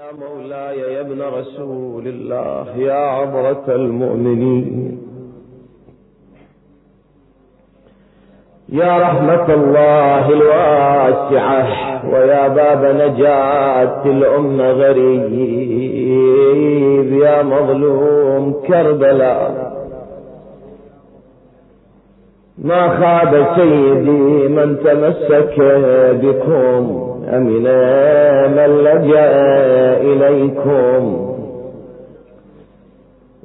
يا مولاي يا ابن رسول الله يا عبرة المؤمنين. يا رحمة الله الواسعة ويا باب نجاة الأمة غريب يا مظلوم كربلاء. ما خاب سيدي من تمسك بكم. أمنا من لجأ إليكم؟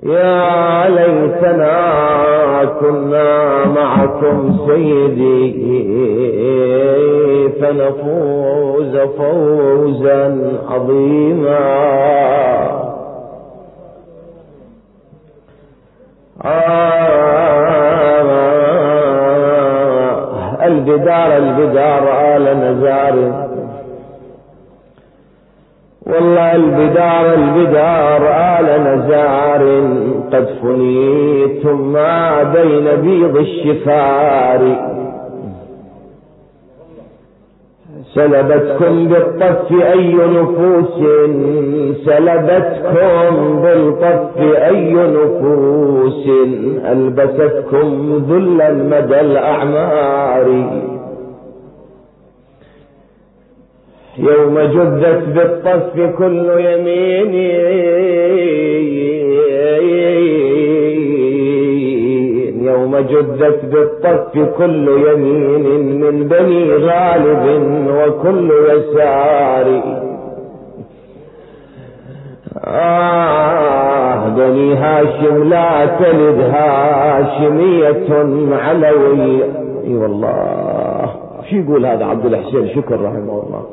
يا ليتنا كنا معكم سيدي فنفوز فوزا عظيما. آه البدار البدار آل نزار. والله البدار البدار آل نزار قد فنيتم ما بين بيض الشفار. سلبتكم بالطف أي نفوس سلبتكم بالطف أي نفوس. ألبستكم ذلا مدى الأعمار. يوم جدت بالطف كل يمين. يوم جدت بالطف كل يمين من بني غالب وكل يسار. آه بني هاشم لا تلد هاشمية علوية. إي والله شو يقول هذا عبد الحسين؟ شكر رحمه الله.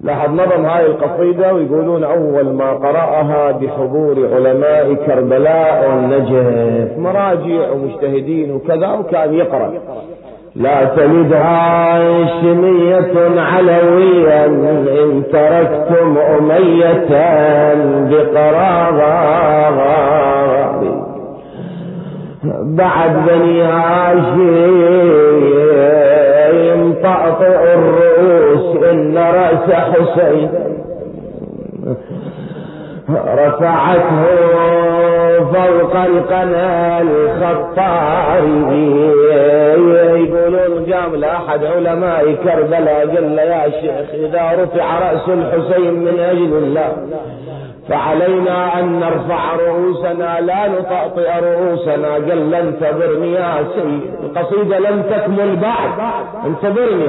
لاحظ هاي القصيدة ويقولون أول ما قرأها بحضور علماء كربلاء والنجف مراجع ومجتهدين وكذا وكان يقرأ. لا تلد هاشمية علويا إن تركتم أمية بقرار بعد بني هاشم طأطئ الرؤوس إن رأس حسين رفعته فوق القناة الخطاري يقولون جام لأحد علماء كربلاء قال يا شيخ إذا رفع رأس الحسين من أجل الله فعلينا أن نرفع رؤوسنا لا نطأطئ رؤوسنا. قال لن تبرني يا سيد القصيدة لم تكمل بعد انتظرني.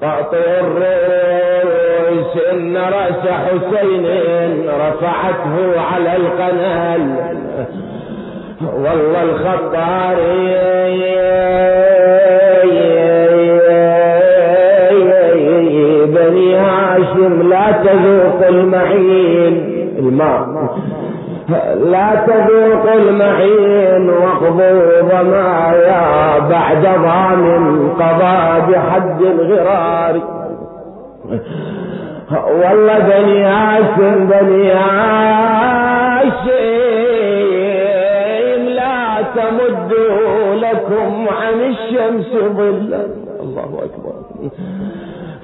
طأطئ الرؤوس إن رأس حسين رفعته على القنال. والله الخطاري بني هاشم لا تذوق المعين الماء. لا تذوق المعين واقضوا ضمايا بعد ضام قضى بحد الغرار. والله بني هاشم بني هاشم لا تمدوا لكم عن الشمس ظلا. الله أكبر.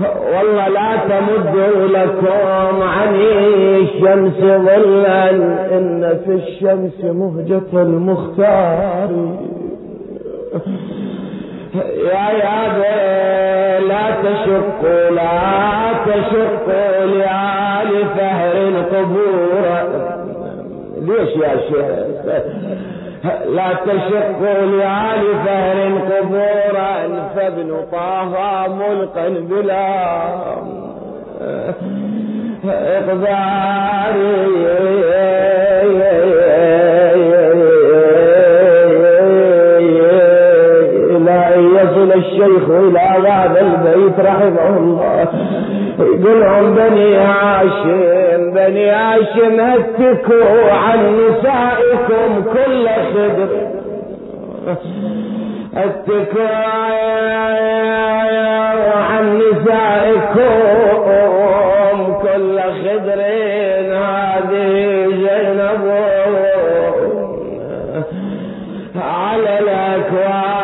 والله لا تمدوا لكم عن الشمس ظلا إن في الشمس مهجة المختار. يا يا لا تشقوا لا تشقوا لآل فهر القبور. ليش يا شيخ؟ لا تشقوا لآل فهر قبورا فابن طه ملقا بلا إقدار. إلى أن يصل الشيخ إلى هذا البيت رحمه الله. يقولهم بني هاشم بني هاشم هتكوا عن نسائكم كل خدر. هتكوا عن نسائكم كل خدر هذه زينب. على الأكوان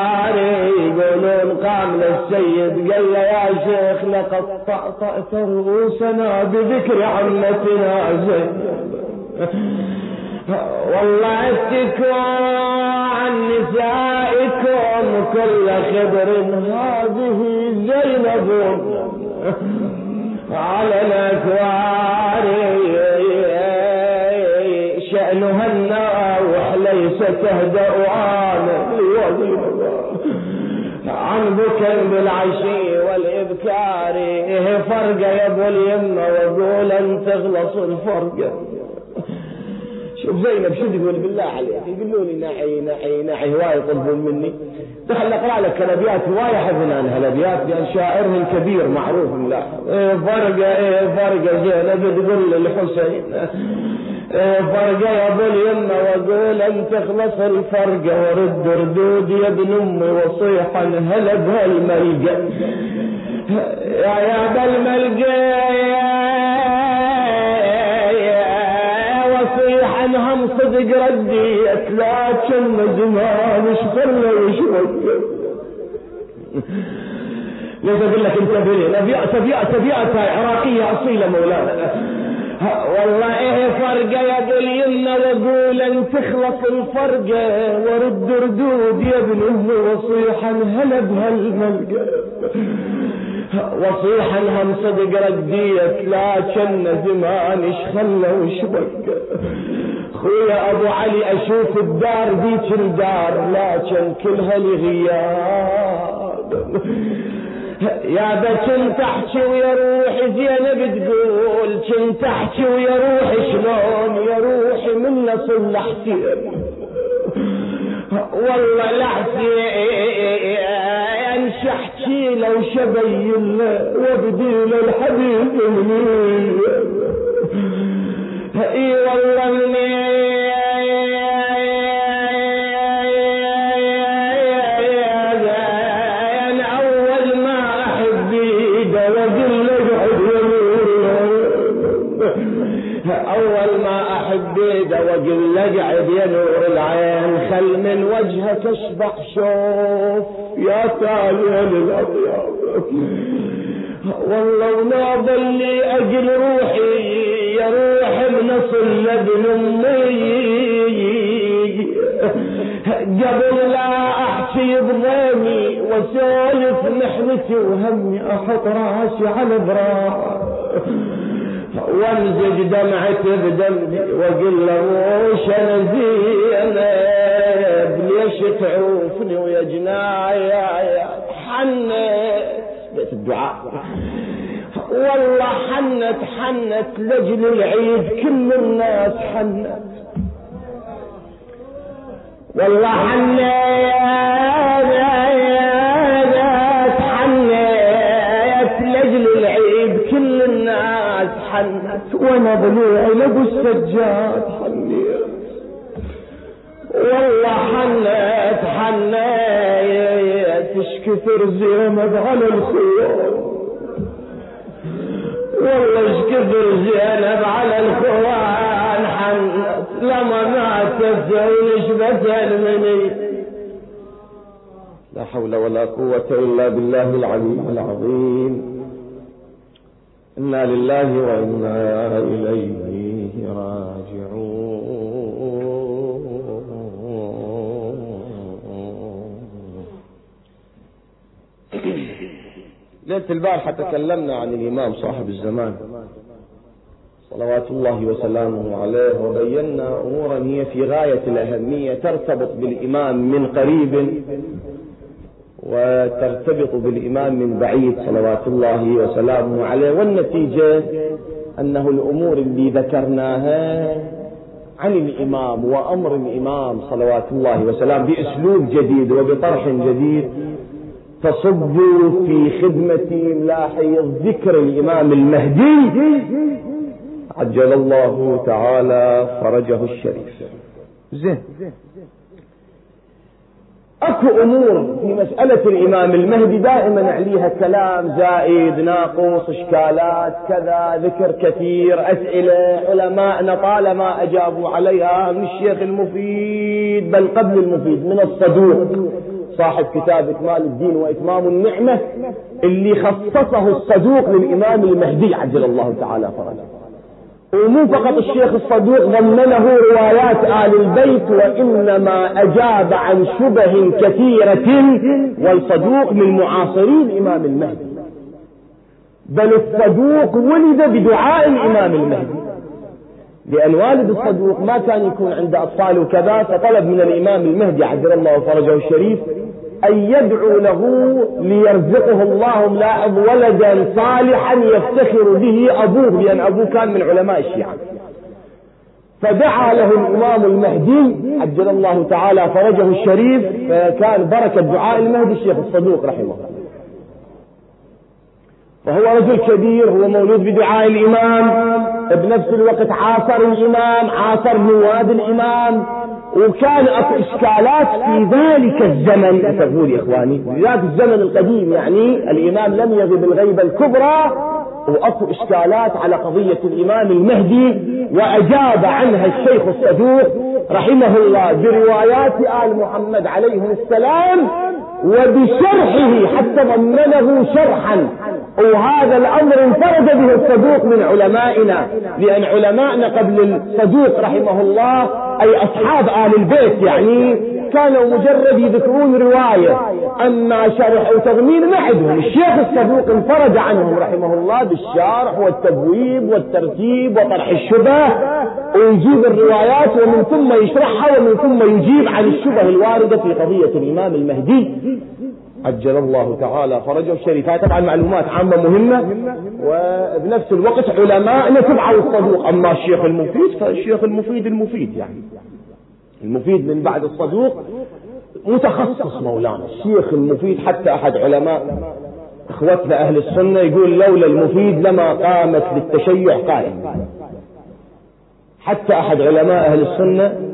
قام للسيد قال له يا شيخ لقد طأطأت رؤوسنا بذكر عمتنا زينب. والله اتكوا عن نسائكم كل خبر هذه زينب. على الأكوار شأنها الناوح ليس تهدأ عن عن بكر بالعشي والإبكار إيه فرقة يا أبو اليمة وقول أن تخلص الفرقة شوف زينب شو تقول؟ بالله عليك يقولوا لي نعي نعي نعي هواي يطلبون مني. دخل أقرأ لك الأبيات هواي حزنان هالابيات لأن شاعرهم كبير معروف لا. إيه فرقه إيه فرقه زينب تقول للحسين يا أبو اليمه واقول ان تخلص الفرقة ورد ردود يا ابن أمي وصيحا هلا بهالملقى يا يا بالملقى عنهم صدق رديت لكن زمان اشفر وشوية ليش أقول لك انتبه ابيات ابيات ابيات عراقية أصيلة مولانا. والله إيه فرقة يا ابو اليمنى واقول ان تخلص الفرقة ورد ردود يا ابن امي وصيحا هلا بهالملقى. وصيحا هم صدق رديت لكن زمان إيش خلى وش بقى. خويا أبو علي أشوف الدار ذيك الدار لكن كلها لغياب. يا كنت احكي ويا روحي زينب تقول كنت احكي ويا روحي شلون؟ يا روحي من نصل لحسين. والله لحسين شحكي لو شبين وابدي له الحبيب مني. إي والله مني. ايده واقول له اقعد يا نور العين خل من وجهك اشبع شوف. يا تالي الاطياب والله وناظر لي أجل روحي يا روح بنصل لابن أمي. قبل لا احكي بضيمي واسولف محنتي وهمي أحط راسي على براح وامزج دمعتي بدمي واقول له وش أنا زينب ليش تعوفني ويا جنايا؟ حنت بيت الدعاء. والله حنت حنت لجل العيد كل الناس حنت والله حنت وأنا ضلوعي لابو السجاد حنيت. والله حنت حنت تشكثر زينب على الخيار والله إيش كثر زينب على الخوان. حنت لما ماتت زين شبت مني لا حول ولا قوة إلا بالله العلي العظيم. إنا لله وإنا إليه راجعون. ليلة البارحة تكلمنا عن الإمام صاحب الزمان. صلوات الله وسلامه عليه وبينا أمورا هي في غاية الأهمية ترتبط بالإمام من قريب. وترتبط بالإمام من بعيد صلوات الله وسلامه عليه والنتيجة أنه الأمور اللي ذكرناها عن الإمام وأمر الإمام صلوات الله وسلامه بأسلوب جديد وبطرح جديد تصب في خدمة لاحظ ذكر الإمام المهدي. عجل الله تعالى فرجه الشريف. زين. أكو أمور في مسألة الإمام المهدي دائما عليها كلام زائد ناقص إشكالات كذا ذكر كثير أسئلة علماءنا طالما أجابوا عليها من الشيخ المفيد بل قبل المفيد من الصدوق صاحب كتاب إكمال الدين وإتمام النعمة اللي خصصه الصدوق للإمام المهدي عجل الله تعالى فرجه. ومو فقط الشيخ الصدوق ضمنه روايات آل البيت وإنما أجاب عن شبه كثيرة والصدوق من معاصري الإمام المهدي. بل الصدوق ولد بدعاء الإمام المهدي. لأن والد الصدوق ما كان يكون عنده أطفال وكذا فطلب من الإمام المهدي عجل الله فرجه الشريف أن يدعو له ليرزقه الله ملاحظ ولدا صالحا يفتخر به أبوه لأن أبوه كان من علماء الشيعة. فدعا له الإمام المهدي عجل الله تعالى فرجه الشريف فكان بركة دعاء المهدي الشيخ الصدوق رحمه الله. فهو رجل كبير هو مولود بدعاء الإمام بنفس الوقت عاصر الإمام عاصر نواب الإمام وكان أكو إشكالات في ذلك الزمن. انتبهوا يا إخواني في ذاك الزمن القديم يعني الإمام لم يغب الغيبة الكبرى وأكو إشكالات على قضية الإمام المهدي وأجاب عنها الشيخ الصدوق رحمه الله بروايات آل محمد عليهم السلام وبشرحه حتى ضمنه شرحا. وهذا الأمر انفرد به الصدوق من علمائنا لأن علمائنا قبل الصدوق رحمه الله أي أصحاب آل البيت يعني كانوا مجرد يذكرون رواية. أما شرح أو تضمين ما عندهم. الشيخ الصدوق انفرد عنهم رحمه الله بالشرح والتبويب والترتيب وطرح الشبه. ويجيب الروايات ومن ثم يشرحها ومن ثم يجيب عن الشبه الواردة في قضية الإمام المهدي. عجل الله تعالى فرجه الشريف هاي طبعا معلومات عامة مهمة وبنفس الوقت علماء تبعوا الصدوق. أما الشيخ المفيد فالشيخ المفيد المفيد يعني. المفيد من بعد الصدوق متخصص مولانا. الشيخ المفيد حتى أحد علماء إخوتنا أهل السنة يقول لولا المفيد لما قامت للتشيع قائم. حتى أحد علماء أهل السنة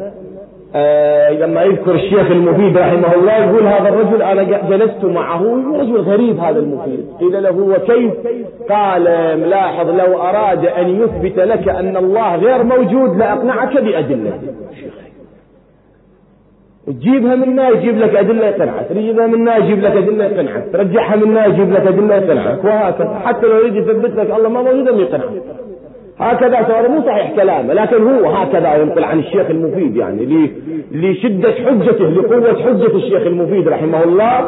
آه لما يذكر الشيخ المفيد رحمه الله يقول هذا الرجل أنا جلست معه رجل غريب هذا المفيد. قيل له وكيف قال ملاحظ لو أراد أن يثبت لك أن الله غير موجود لأقنعك بادلته تجيبها منا يجيب لك أدلة يقنعك. تجيبها منا يجيب لك أدلة يقنعك. ترجعها منا يجيب لك أدلة يقنعك. وهكذا. حتى لو يريد يثبت لك الله ما موجود يقنعك. هكذا ترى مو صحيح كلامه لكن هو هكذا ينقل عن الشيخ المفيد يعني لشدة حجته لقوة حجة الشيخ المفيد رحمه الله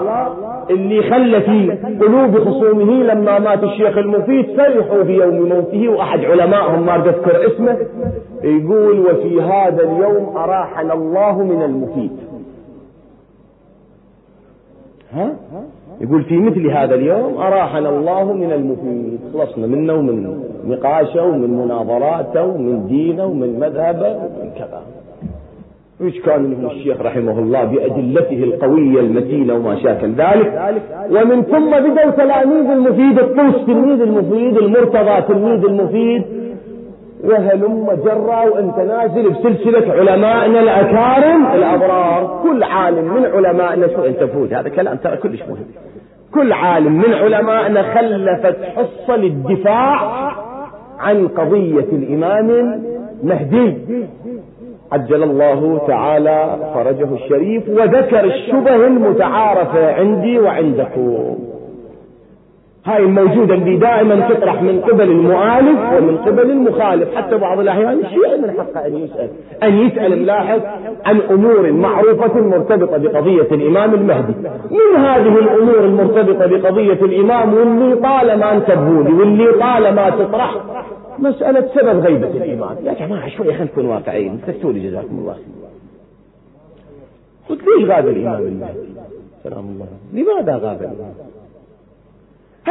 اللي خلى في قلوب خصومه لما مات الشيخ المفيد فرحوا بيوم موته وأحد علمائهم ما أذكر اسمه يقول وفي هذا اليوم أراحنا الله من المفيد. ها؟ يقول في مثل هذا اليوم أراحنا الله من المفيد. خلصنا منه ومن نقاشه ومن مناظراته ومن دينه ومن مذهبه ومن كذا. وإيش كان منهم الشيخ رحمه الله بأدلته القوية المتينة وما شاكل ذلك ومن ثم بدأوا تلاميذ المفيد الطوس تلميذ المفيد المرتضى تلميذ المفيد وهلم جرى وانت نازل بسلسلة علمائنا الأكارم؟ الأبرار. كل عالم من علمائنا شو أنت فوت هذا كلام ترى كلش مهم. كل عالم من علمائنا خلفت حصة للدفاع عن قضية الإمام المهدي. عجل الله تعالى فرجه الشريف وذكر الشبه المتعارفة عندي وعندكم. هاي الموجودة اللي دائما تطرح من قبل المؤالف ومن قبل المخالف. حتى بعض الأحيان الشيعي من حقه أن يسأل. أن يسأل ملاحظ عن أمور معروفة مرتبطة بقضية الإمام المهدي. من هذه الأمور المرتبطة بقضية الإمام واللي طالما انتبهوا لي واللي طالما تطرح مسألة سبب غيبة الإمام. يا جماعة شوية خلينا نكون واقعيين. استفتوا لي جزاكم الله قلت ليش غاب الإمام المهدي؟ سلام الله. لماذا غاب الإمام؟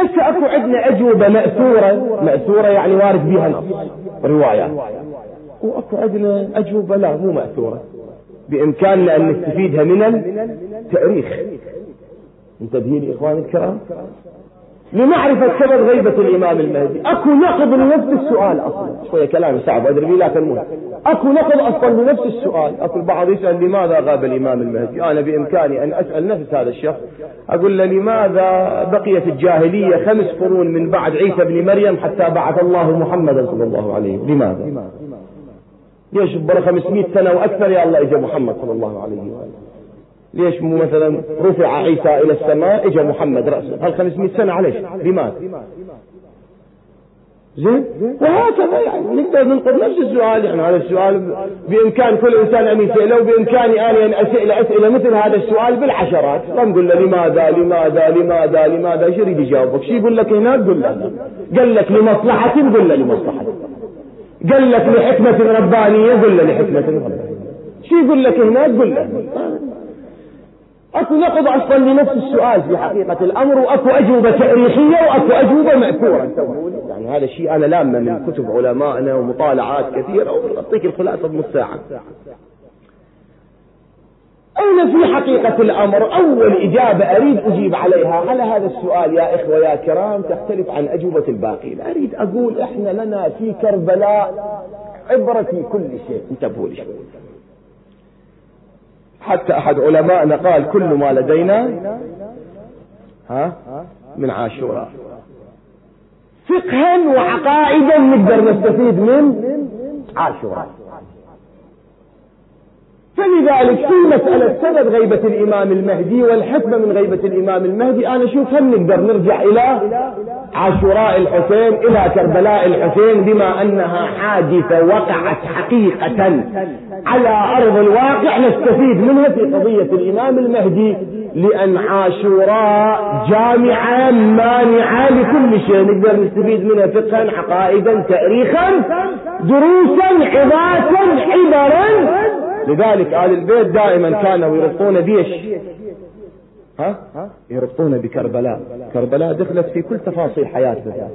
هسه اكو عندنا اجوبة مأثورة مأثورة يعني وارد بها نص روايات واكو عندنا اجوبة لا مو مأثورة. بإمكاننا أن نستفيدها من التاريخ انتبهين اخواني الكرام؟ لمعرفة سبب غيبة الإمام المهدي. أكو نقض لنفس السؤال أصلا. شوية كلام صعب أدري لكن مهم. أكو نقض أصلا لنفس السؤال. أكو البعض يسأل لماذا غاب الإمام المهدي؟ أنا بإمكاني أن أسأل نفس هذا الشخص. أقول له لماذا بقيت الجاهلية خمس قرون من بعد عيسى بن مريم حتى بعث الله محمدا صلى الله عليه وسلم؟ لماذا؟ ليش برا 500 سنة وأكثر يا الله إجا محمد صلى الله عليه وسلم. ليش مو مثلا رفع عيسى إلى السماء اجى محمد رأسه. هل 500 سنة؟ عليش؟ لماذا زين؟ وهكذا يعني. نقدر ننقل نفس السؤال. يعني هذا السؤال بإمكان كل إنسان أن يساله وبامكاني أنا آن أسأل اسئله مثل هذا السؤال بالعشرات لا نقول له لماذا لماذا لماذا لماذا؟ إيش يريد يجاوبك؟ شو يقول لك هناك؟ قل له. قال لك لمصلحة قل له لمصلحة قال لك لحكمة ربانية؟ قل له لحكمة ربانية. شو يقول لك هناك؟ قل له. أكو نقض أصلا لنفس السؤال في حقيقة الأمر وأكو أجوبة تأريخية وأكو أجوبة مأثورة. يعني هذا الشيء أنا لامة من كتب علمائنا ومطالعات كثيرة وأعطيك الخلاصة بنص ساعة. أين في حقيقة الأمر؟ أول إجابة أريد أجيب عليها على هذا السؤال يا إخوة يا كرام تختلف عن أجوبة الباقين. أريد أقول إحنا لنا في كربلاء عبرة في كل شيء. انتبهوا لي. حتى أحد علمائنا قال كل ما لدينا ها؟ من عاشوراء فقها وعقائدا نقدر نستفيد من عاشوراء فلذلك في مسألة سبب غيبة الإمام المهدي والحكمة من غيبة الإمام المهدي أنا أشوف هل نقدر نرجع إلى عاشوراء الحسين إلى كربلاء الحسين بما أنها حادثة وقعت حقيقة على أرض الواقع. نستفيد منها في قضية الإمام المهدي لأن عاشوراء جامعة مانعة لكل شيء. نقدر نستفيد منها فقها عقائدا تاريخا دروسا عظاتا عبرا. لذلك آل البيت دائما كانوا يربطون بيش ها؟ يربطون بكربلاء. كربلاء دخلت في كل تفاصيل حياتنا.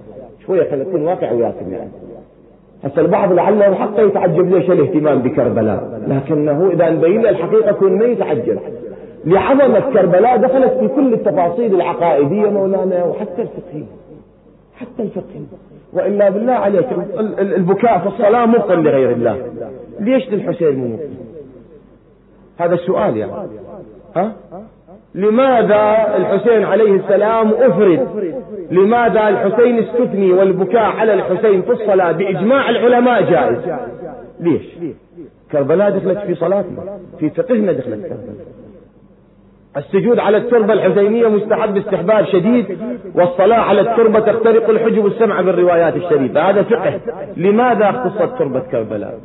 شوية خلينا نكون واقع وياكم يعني. هسه البعض لعله حتى يتعجب ليش الاهتمام بكربلاء؟ لكنه إذا نبين له الحقيقة كون ما يتعجب. لعظمة كربلاء دخلت في كل التفاصيل العقائدية مولانا وحتى الفقهية. حتى الفقهية. وإلا بالله عليك البكاء في الصلاة مبطل لغير الله. ليش للحسين مو هذا السؤال يعني. ها؟ لماذا الحسين عليه السلام أفرد؟ لماذا الحسين استثني والبكاء على الحسين في الصلاة؟ بإجماع العلماء جائز. ليش؟ كربلاء دخلت في صلاتنا في فقهنا دخلت كربلاء. السجود على التربة الحسينية مستحب استحباب شديد والصلاة على التربة تخترق الحجب السمع بالروايات الشريفة. هذا فقه. لماذا اختصت تربة كربلاء؟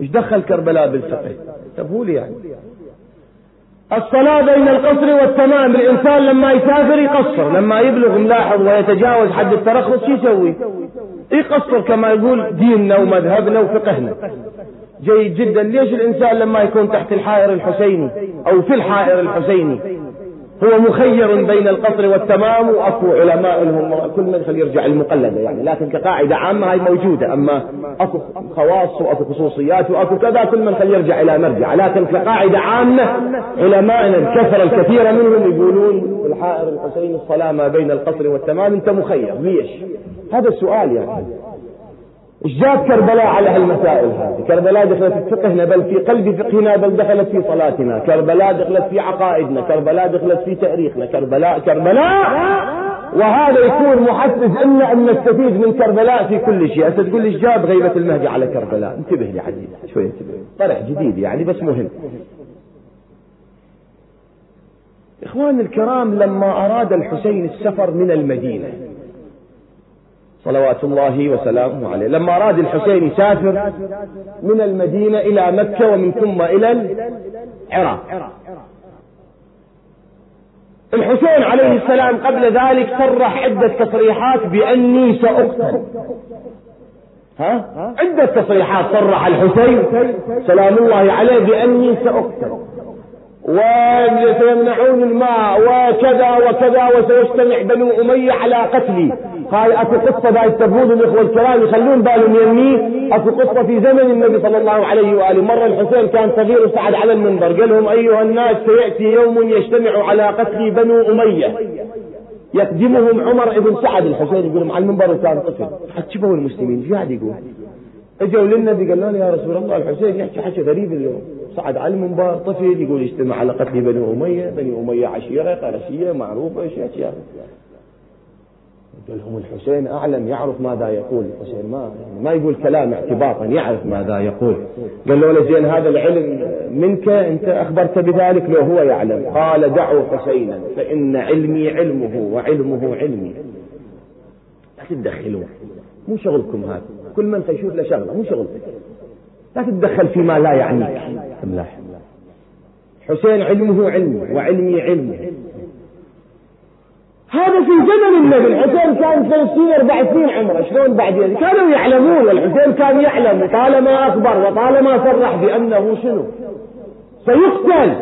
إيش دخل كربلاء بالفقه؟ طب هو لي يعني. الصلاة بين القصر والتمام. الإنسان لما يسافر يقصر لما يبلغ ملاحظ ويتجاوز حد الترخص شو يسوي؟ يقصر كما يقول ديننا ومذهبنا وفقهنا. جيد جدا. ليش الإنسان لما يكون تحت الحائر الحسيني أو في الحائر الحسيني؟ هو مخير بين القصر والتمام واكو علماء لهم كل مدخل يرجع المقلدة يعني. لكن كقاعدة عامة هاي موجودة. أما اكو خواص واكو خصوصيات واكو كذا كل من يرجع إلى مرجع. لكن كقاعدة عامة علمائنا الكثره الكثيره منهم يقولون الحائر الحسين الصلاة ما بين القصر والتمام أنت مخير. ليش؟ هذا السؤال يعني. إيش جاب كربلاء على هالمسائل هذه. كربلاء دخلت في فقهنا بل في قلب فقهنا بل دخلت في صلاتنا. كربلاء دخلت في عقائدنا. كربلاء دخلت في تاريخنا. كربلاء كربلاء! وهذا يكون محفز ان إن نستفيد من كربلاء في كل شيء. هسه تقول إيش جاب غيبة المهدي على كربلاء؟ انتبه لي عزيز شوي انتبه. طرح جديد يعني بس مهم. اخواني الكرام لما أراد الحسين السفر من المدينة صلوات الله وسلامه عليه. لما أراد الحسين يسافر من المدينة إلى مكة ومن ثم إلى العراق. الحسين عليه السلام قبل ذلك صرح عدة تصريحات بأني سأقتل. ها؟ عدة تصريحات صرح الحسين سلام الله عليه بأني سأقتل. وسيمنعون الماء وكذا وكذا وسيجتمع بنو أمية على قتلي. قال اكو قصة بعد تقول الإخوة الكرام يخلون بالهم يمي اكو قصة في زمن النبي صلى الله عليه وآله. مرة الحسين كان صغير وصعد على المنبر. قال لهم أيها الناس سيأتي يوم يجتمع على قتل بنو أمية. يقدمهم عمر ابن سعد الحسين يقول على المنبر وكان طفل حتشبهوا المسلمين. إيش قاعد يقول؟ اجوا للنبي قالوا يا رسول الله الحسين يحكي حكي غريب اليوم. صعد على المنبر طفل يقول يجتمع على قتل بني أمية. بني أمية عشيرة قرشية معروفة إيش اشياء قال لهم الحسين أعلم يعرف ماذا يقول. الحسين ما يعني ما يقول كلام اعتباطا يعرف ماذا يقول. قال له زين هذا العلم منك أنت أخبرت بذلك لو هو يعلم. قال دعوا حسينا فإن علمي علمه وعلمه علمي. لا تتدخلون مو شغلكم هذا. كل من يشوف له شغلة مو شغلك لا تتدخل فيما لا يعنيك. حسين علمه علمه وعلمي علمه هذا في زمن النبي. الحسين كان ثلاثين أربع سنين عمره. شلون بعدين كانوا يعلمون. الحسين كان يعلم طالما أخبر وطالما صرح بأنه شنو؟ سيقتل.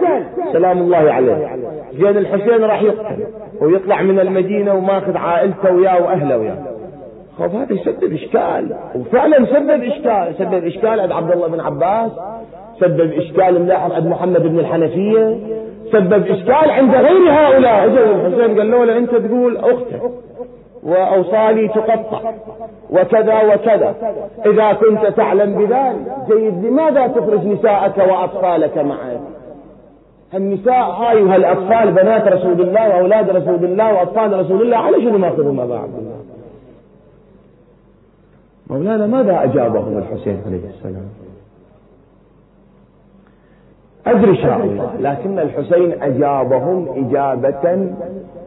سلام الله عليه. زين الحسين راح يقتل. ويطلع من المدينة وماخذ عائلته وياه وأهله وياه. خب هذا يسبب إشكال. وفعلا سبب إشكال. سبب إشكال. عند عبد الله بن عباس. سبب إشكال ملاحظ عند محمد بن الحنفية سبب إشكال عند غير هؤلاء. اجى الحسين قال له أنت تقول أختك وأوصالي تقطع وكذا وكذا. إذا كنت تعلم بذلك جيد لماذا تخرج نساءك وأطفالك معك؟ النساء هاي وهالأطفال بنات رسول الله وأولاد رسول الله وأطفال رسول الله على شنو ماخذهم أبا عبد الله؟ مولانا ماذا أجابهم الحسين عليه السلام؟ أدري شاء الله. لكن الحسين أجابهم إجابة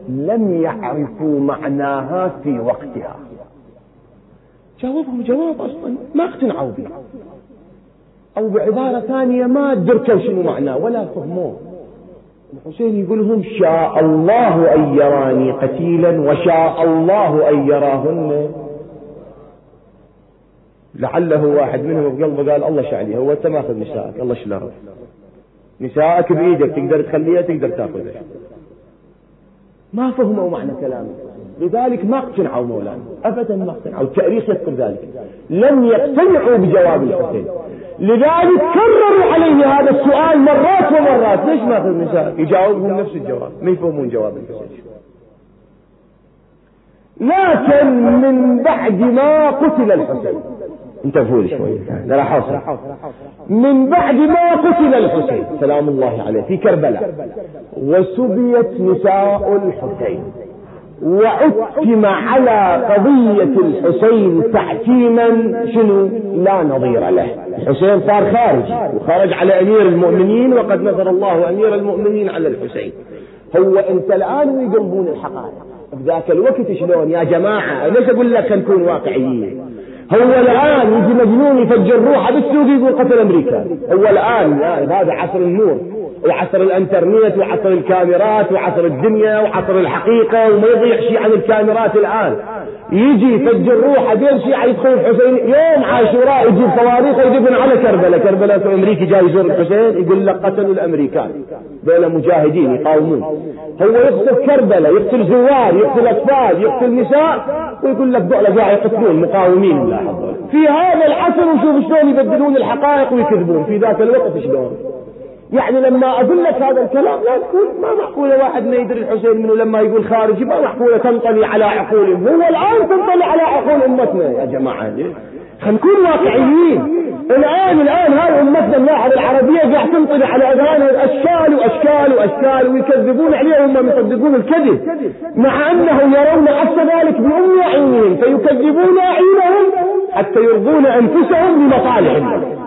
لم يعرفوا معناها في وقتها. جاوبهم جواب أصلا ما اقتنعوا به. أو بعبارة ثانية ما دركوا شنو معناه ولا فهموه. الحسين يقول لهم شاء الله أن يراني قتيلا وشاء الله أن يراهن. لعله واحد منهم بقلبه قال الله شعلي هو أنت ماخذ الله شلره نسائك بإيدك تقدر تخليها تقدر تأخذها. ما فهموا معنى كلامه. لذلك ما اقتنعوا مولانا. ابدا ما اقتنعوا. التأريخ يذكر ذلك. لم يقتنعوا بجواب الحسين. لذلك كرروا عليه هذا السؤال مرات ومرات. ليش ما في النساء يجاوبهم نفس الجواب. ما يفهمون جواب الحسين. لكن من بعد ما قتل الحسين. انتبهوا لي شوي. لا اوصل من بعد ما قتل الحسين. سلام الله عليه. في كربلاء. وسبيت نساء الحسين. وعتم على قضية الحسين تحكيما شنو؟ لا نظير له. الحسين صار خارج وخرج على أمير المؤمنين وقد نظر الله أمير المؤمنين على الحسين. هو أنت الآن يقلبون الحقائق. بذاك الوقت شلون؟ يا جماعة ليش أقول لك نكون واقعيين؟ هو الآن يجي مجنون يفجر روحه بالسوق يقول قتل أمريكا. هو الآن هذا عصر النور وعصر الإنترنت وعصر الكاميرات وعصر الدنيا وعصر الحقيقة وما يضيع شيء عن الكاميرات الآن. يجي يفجر روحه بين شيعة يدخل الحسين يوم عاشوراء يجيب صواريخ ويجيبون على كربلاء كربلاء في أمريكا جاي يزور الحسين يقول لك قتلوا الأمريكان. بين مجاهدين يقاومون. هو يقتل كربلاء يقتل زوار يقتل أطفال يقتل نساء ويقول لك دولة قاعد يقتلون مقاومين. في هذا العصر وشوف شلون يبدلون الحقائق ويكذبون. في ذاك الوقت شلون؟ يعني لما أقول لك هذا الكلام لا تقول ما معقولة واحد ما يدري الحسين منه لما يقول خارجي ما معقولة تنطلي على عقولهم هو الآن تنطلي على عقول أمتنا. يا جماعة خلينا نكون واقعيين. الآن الآن هاي أمتنا اللاحظ العربية قاعد تنطلي على اذهانهم اشكال وأشكال وأشكال ويكذبون عليهم وهم يصدقون الكذب مع انهم يرون عكس ذلك بأم عينهم فيكذبون أعينهم حتى يرضون أنفسهم بمصالحهم.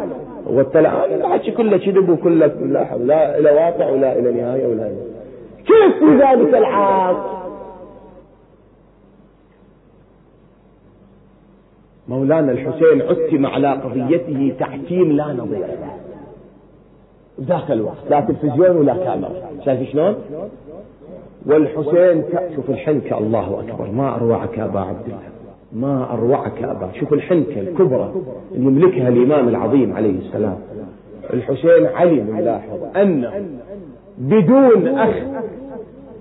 والتلعب الحكي كله كذب وكله لا لا إلى واقع ولا إلى نهاية ولا إلى كيف في ذلك العصر مولانا الحسين عتم على قضيته تحكيم لا نظير. له ذاك الوقت لا تلفزيون ولا كاميرا. شايف شلون؟ والحسين شوف الحنكة الله أكبر ما أروعك يا أبا عبد الله. ما أروعك أبا. شوف الحنكة الكبرى اللي يملكها الإمام العظيم عليه السلام. الحسين علم يلاحظ أنه بدون أخ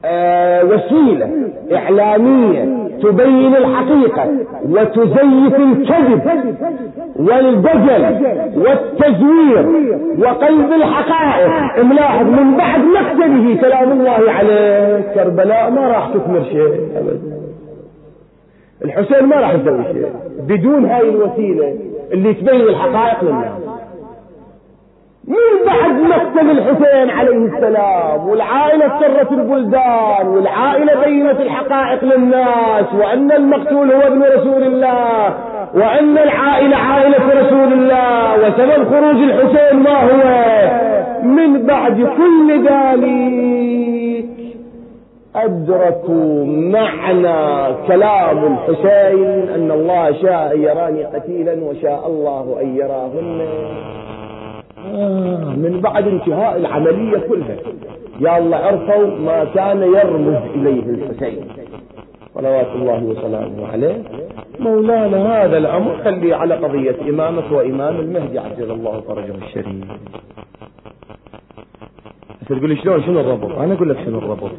آه وسيلة إعلامية تبين الحقيقة وتزيف الكذب والبجل والتزوير وقلب الحقائق. ملاحظ من بعد مقتله سلام الله عليه كربلاء ما راح تثمر شيء أبدا. الحسين ما راح يسوي شيء. بدون هاي الوسيلة اللي تبين الحقائق للناس. من بعد مقتل الحسين عليه السلام والعائلة سرت البلدان والعائلة بينت الحقائق للناس وأن المقتول هو ابن رسول الله وأن العائلة عائلة رسول الله وسبب خروج الحسين ما هو؟ من بعد كل ذلك. أدركوا معنى كلام الحسين أن الله شاء أن يراني قتيلا وشاء الله أن يراهن. آه من بعد انتهاء العملية كلها. يا الله عرفوا ما كان يرمز إليه الحسين. صلوات الله وسلامه عليه. مولانا هذا الأمر خليه على قضية إمامك وإمام المهدي عجل الله فرجه الشريف. تقول لي شلون شنو الربط؟ أنا أقول لك شنو الربط.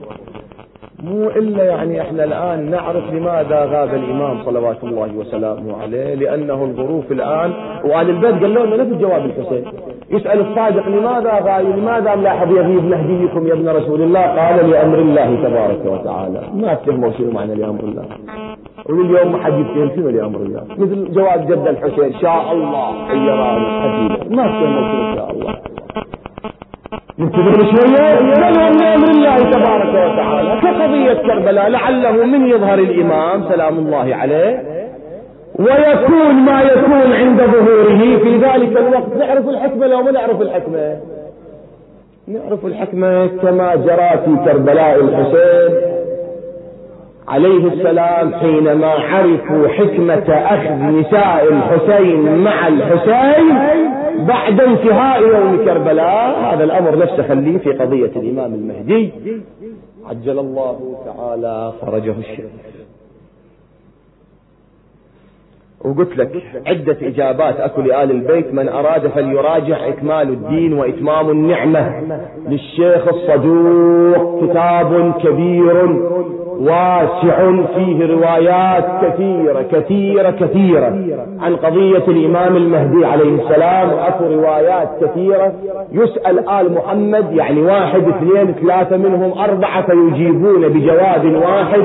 مو إلا يعني إحنا الآن نعرف لماذا غاب الإمام صلوات الله وسلامه عليه لأنه الظروف الآن وآل البيت قالوا لنا نفس جواب الحسين. يسأل الصادق لماذا غايب لماذا ملاحظ يغيب مهديكم يا ابن رسول الله؟ قال لأمر الله تبارك وتعالى. ما تفهموا شنو معنى لأمر الله. واليوم ما حد يفهم شنو لأمر الله؟ مثل جواب جد الحسين شاء الله. أن يراني حبيبه ما تفهموا شنو شاء الله. انتبه شوية. من أمر الله تبارك وتعالى. كقضية كربلاء لعله من يظهر الإمام سلام الله عليه ويكون ما يكون عند ظهوره. في ذلك الوقت نعرف الحكمة لو ما نعرف الحكمة. نعرف الحكمة كما جرى في كربلاء الحسين عليه السلام حينما عرفوا حكمة أخذ نساء الحسين مع الحسين. بعد انتهاء يوم كربلاء هذا الأمر نفسه خليه في قضية الإمام المهدي. عجل الله تعالى فرجه الشريف وقلت لك عدة إجابات. أكو لآل البيت من أراد فليراجع إكمال الدين وإتمام النعمة. للشيخ الصدوق كتاب كبير. واسع فيه روايات كثيرة كثيرة كثيرة. عن قضية الإمام المهدي عليه السلام وأكو روايات كثيرة. يسأل آل محمد يعني واحد اثنين ثلاثة منهم أربعة فيجيبون بجواب واحد.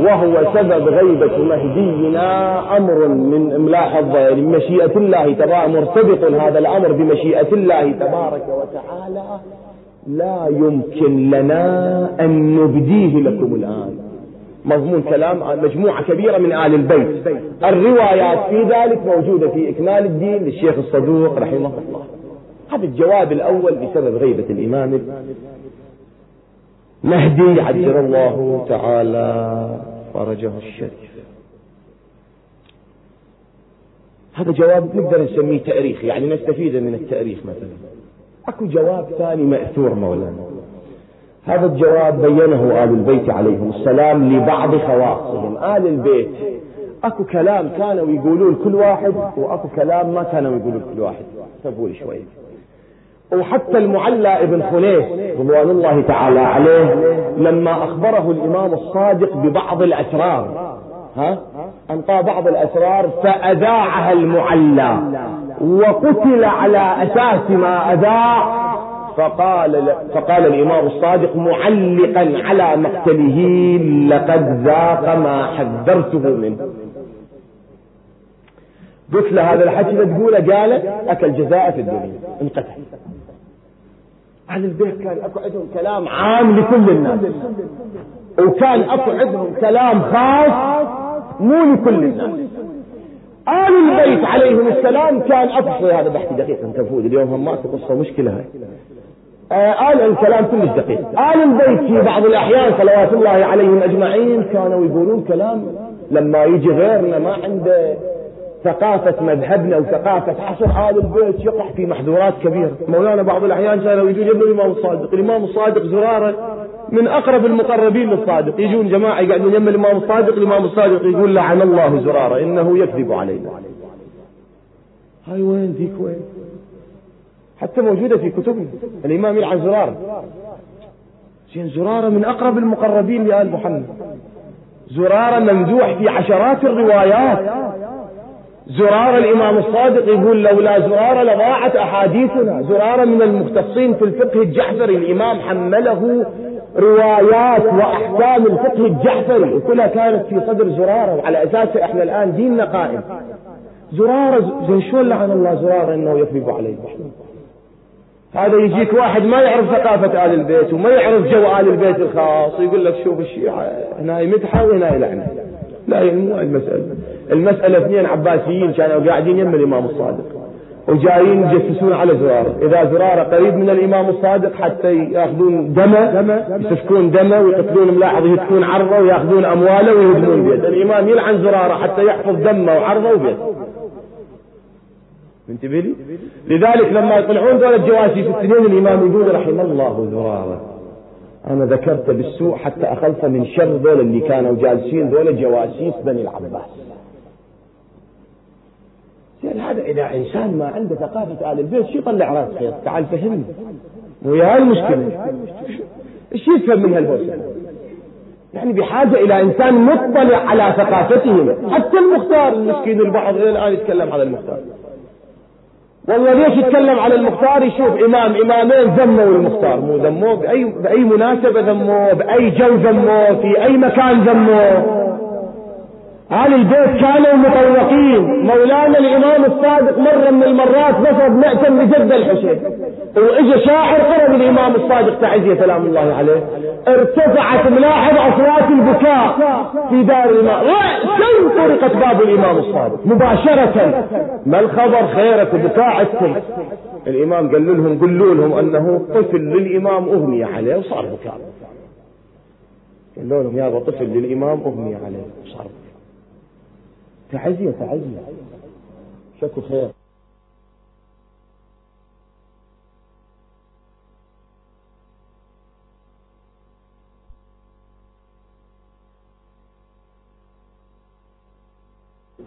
وهو سبب غيبة مهدينا أمر من ملاحظ مشيئة الله تبارك مرتبط هذا الأمر بمشيئة الله تبارك وتعالى. لا يمكن لنا أن نبديه لكم الآن. مضمون كلام مجموعة كبيرة من آل البيت. الروايات في ذلك موجودة في إكمال الدين للشيخ الصدوق رحمه الله. هذا الجواب الأول بسبب غيبة الإمام مهدي عجل الله تعالى فرجه الشريف. هذا جواب نقدر نسميه تأريخ يعني نستفيد من التأريخ مثلا. أكو جواب ثاني مأثور مولانا. هذا الجواب بينه آل البيت عليهم السلام لبعض خواصهم. آل البيت أكو كلام كانوا يقولون كل واحد وأكو كلام ما كانوا يقولون كل واحد. انتبهوا شوي. وحتى المعلى ابن خنيس رضوان الله تعالى عليه لما أخبره الإمام الصادق ببعض الأسرار ها؟ أنطى بعض الأسرار فأذاعها المعلى وقتل على أساس ما أذاع فقال فقال الإمام الصادق معلقا على مقتله لقد ذاق ما حذرته منه. قلت له هذا الحكي تقوله قالت أكل جزاء في الدنيا انقتل أهل البيت كان أكو عندهم كلام عام لكل الناس وكان أكو عندهم كلام خاص مو لكل الناس. آل البيت عليهم السلام كان أفصل هذا بحث دقيق أنت فود اليوم هم ماتوا قصة مشكلة هاي. آل الكلام كلش دقيق. آل البيت في بعض الأحيان صلوات الله عليهم أجمعين كانوا يقولون كلام لما يجي غيرنا ما عنده ثقافة مذهبنا وثقافة عصر آل البيت يقع في محظورات كبيرة. مولانا بعض الأحيان كانوا يجون يبنوا الإمام الصادق الإمام الصادق زرارة من أقرب المقربين للصادق. يجون جماعة يقعدون يم الإمام الصادق الإمام الصادق يقول لعن الله زرارة إنه يكذب علينا. هاي وين ذيك وين؟ حتى موجودة في كتبنا الإمام يلعن زرارة. زرارة من أقرب المقربين لآل محمد. زرارة ممدوح في عشرات الروايات. زرارة الإمام الصادق يقول لولا زرارة لضاعت أحاديثنا. زرارة من المختصين في الفقه الجعفري. الإمام حمله روايات وأحكام الفقه الجعفري. وكلها كانت في صدر زرارة. وعلى أساسها إحنا الآن ديننا قائم. زرارة زين شلون لعن الله زرارة إنه يكذب عليه هذا يجيك واحد ما يعرف ثقافة آل البيت وما يعرف جو آل البيت الخاص يقول لك شوف الشيعة هنا مدحة وهنا لعنة لا هي مو المسألة المسألة اثنين عباسيين كانوا قاعدين يم الإمام الصادق وجايين يجسسون على زرارة إذا زرارة قريب من الإمام الصادق حتى يأخذون دمه يسفكون دمه ويقتلون ملاحظ يهتكون عرضه ويأخذون أمواله ويهدمون بيته الإمام يلعن زرارة حتى يحفظ دمه وعرضه وبيته انتبه لي؟ لذلك لما يطلعون دول الجواسيس الاثنين الإمام يقول رحم الله زرارة. أنا ذكرت بالسوء حتى أخلت من شر ذول اللي كانوا جالسين ذول جواسيس بني العباس. يعني هذا إذا إنسان ما عنده ثقافة آل البيت شو يطلع راس خير تعال فهمني. ويا المشكلة. إيش يفهم من هالبوسة يعني بحاجة إلى إنسان مطلع على ثقافتهم. حتى المختار المسكين البعض إلى الآن يتكلم على المختار. والله ليش يتكلم على المختار؟ يشوف إمام إمامين ذموا المختار. مو ذموه؟ بأي, بأي مناسبة ذموه؟ بأي جو ذموه؟ في أي مكان ذموه؟ أهل البيت كانوا مطوقين. مولانا الإمام الصادق مرة من المرات نصب معتم بجد الحسين. وإجا شاعر قرب الإمام الصادق تعزية سلام الله عليه. ارتفعت ملاحظ أصوات البكاء في دار الإمام. رأسا طرقت باب الإمام الصادق؟ مباشرة. ما الخبر خيرك بكاء السيف الإمام قال لهم قلوا لهم أنه طفل للإمام أغمي عليه وصار بكاء. قالوا لهم يا طفل للإمام أغمي عليه وصار بكاء. تعزية تعزية. شكو خير.